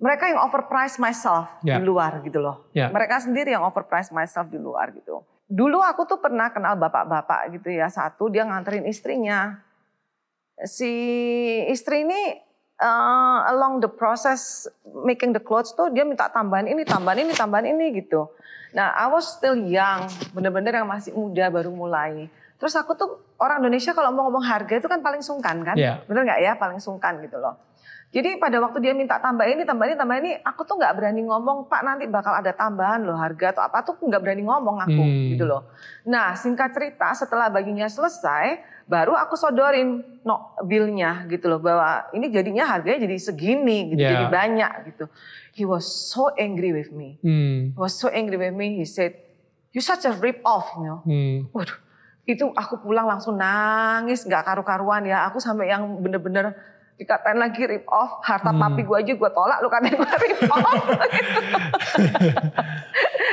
mereka yang overprice myself Ya. di luar gitu loh. Ya. Mereka sendiri yang overprice myself di luar gitu. Dulu aku tuh pernah kenal bapak-bapak gitu ya. Satu dia nganterin istrinya. Si istri ini uh, along the process making the clothes tuh dia minta tambahan ini, tambahan ini, tambahan ini gitu. Nah, I was still young, bener-bener yang masih muda baru mulai. Terus aku tuh orang Indonesia kalau mau ngomong harga itu kan paling sungkan kan, Iya. bener nggak ya? Paling sungkan gitu loh. Jadi pada waktu dia minta tambah ini, tambah ini, tambah ini, aku tuh nggak berani ngomong, Pak nanti bakal ada tambahan loh harga atau apa tuh nggak berani ngomong aku Hmm. gitu loh. Nah singkat cerita setelah baginya selesai, baru aku sodorin no billnya gitu loh bahwa ini jadinya harganya jadi segini gitu, Yeah. jadi banyak gitu. He was so angry with me. Hmm. He was so angry with me. He said, you such a rip off, you know. Hmm. Waduh, itu aku pulang langsung nangis nggak karu-karuan ya. Aku sampai yang bener-bener dikatain lagi rip off, harta Hmm. papi gue aja gue tolak, lu katain gue rip off.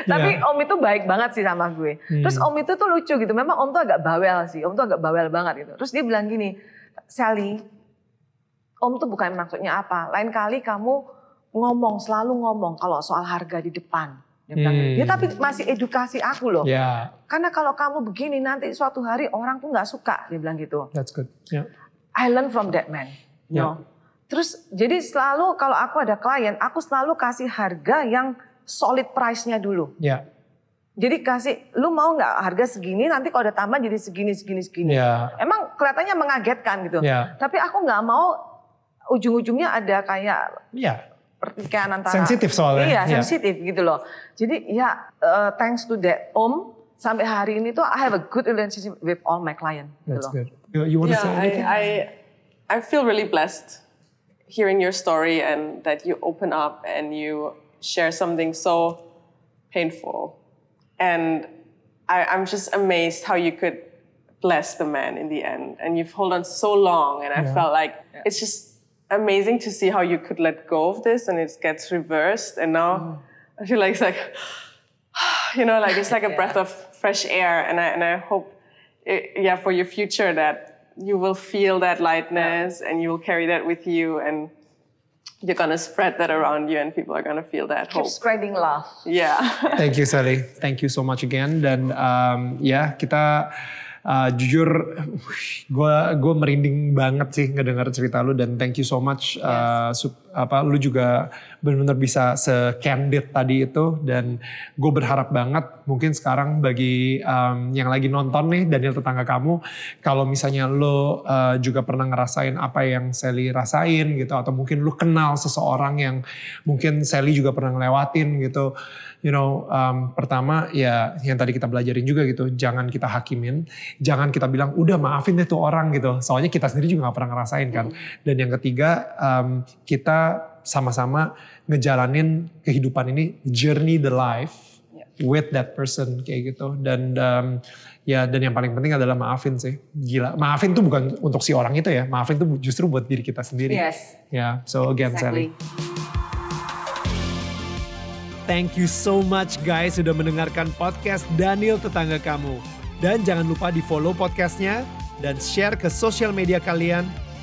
Tapi om itu baik banget sih sama gue. Hmm. Terus om itu tuh lucu gitu. Memang om tuh agak bawel sih. Om tuh agak bawel banget gitu. Terus dia bilang gini, Sally, om tuh bukan maksudnya apa. Lain kali kamu ngomong, selalu ngomong kalau soal harga di depan. Dia bilang Hmm. gitu. Dia tapi masih edukasi aku loh. Ya, Karena kalau kamu begini nanti suatu hari orang tuh nggak suka. Dia bilang gitu. that's good. Ya. I learn from that man. You Ya. know. Terus jadi selalu kalau aku ada klien, aku selalu kasih harga yang solid price-nya dulu. Ya. Jadi kasih, lu mau nggak harga segini nanti kalau ada tambah jadi segini, segini, segini. Ya. Emang kelihatannya mengagetkan gitu. Ya. Tapi aku nggak mau ujung-ujungnya ada kayak Ya. Pertikaian antara. Sensitif soalnya. Iya, Ya. sensitif gitu loh. Jadi ya uh, thanks to that om, sampai hari ini tuh I have a good relationship with all my client. Gitu That's loh. good. You, you want to yeah, say anything? I, I, I feel really blessed hearing your story and that you open up and you share something so painful. And I, I'm just amazed how you could bless the man in the end. And you've held on so long, and I Yeah. felt like it's just amazing to see how you could let go of this and it gets reversed. And now I feel like it's like, you know, like it's like a breath of fresh air. And I, and I hope, eh, yeah, for your future that you will feel that lightness and you will carry that with you and you're gonna spread that around you and people are gonna feel that Keep hope. spreading love. Yeah. Thank you Sally, thank you so much again dan um, ya kita uh, jujur gue gue merinding banget sih ngedengar cerita lu dan thank you so much uh, apa lu juga benar-benar bisa se-candid tadi itu. Dan gue berharap banget mungkin sekarang bagi um, yang lagi nonton nih Daniel tetangga kamu kalau misalnya lu uh, juga pernah ngerasain apa yang Sally rasain gitu atau mungkin lu kenal seseorang yang mungkin Sally juga pernah ngelewatin gitu you know um, pertama ya yang tadi kita belajarin juga gitu jangan kita hakimin jangan kita bilang udah maafin deh tuh orang gitu. Soalnya kita sendiri juga gak pernah ngerasain kan. Dan yang ketiga um, kita sama-sama ngejalanin kehidupan ini journey the life with that person kayak gitu dan um, ya dan yang paling penting adalah maafin sih gila maafin tuh bukan untuk si orang itu ya maafin tuh justru buat diri kita sendiri Yes. ya so again Sally Exactly. Thank you so much guys sudah mendengarkan podcast Daniel Tetangga Kamu. Dan jangan lupa di follow podcastnya dan share ke sosial media kalian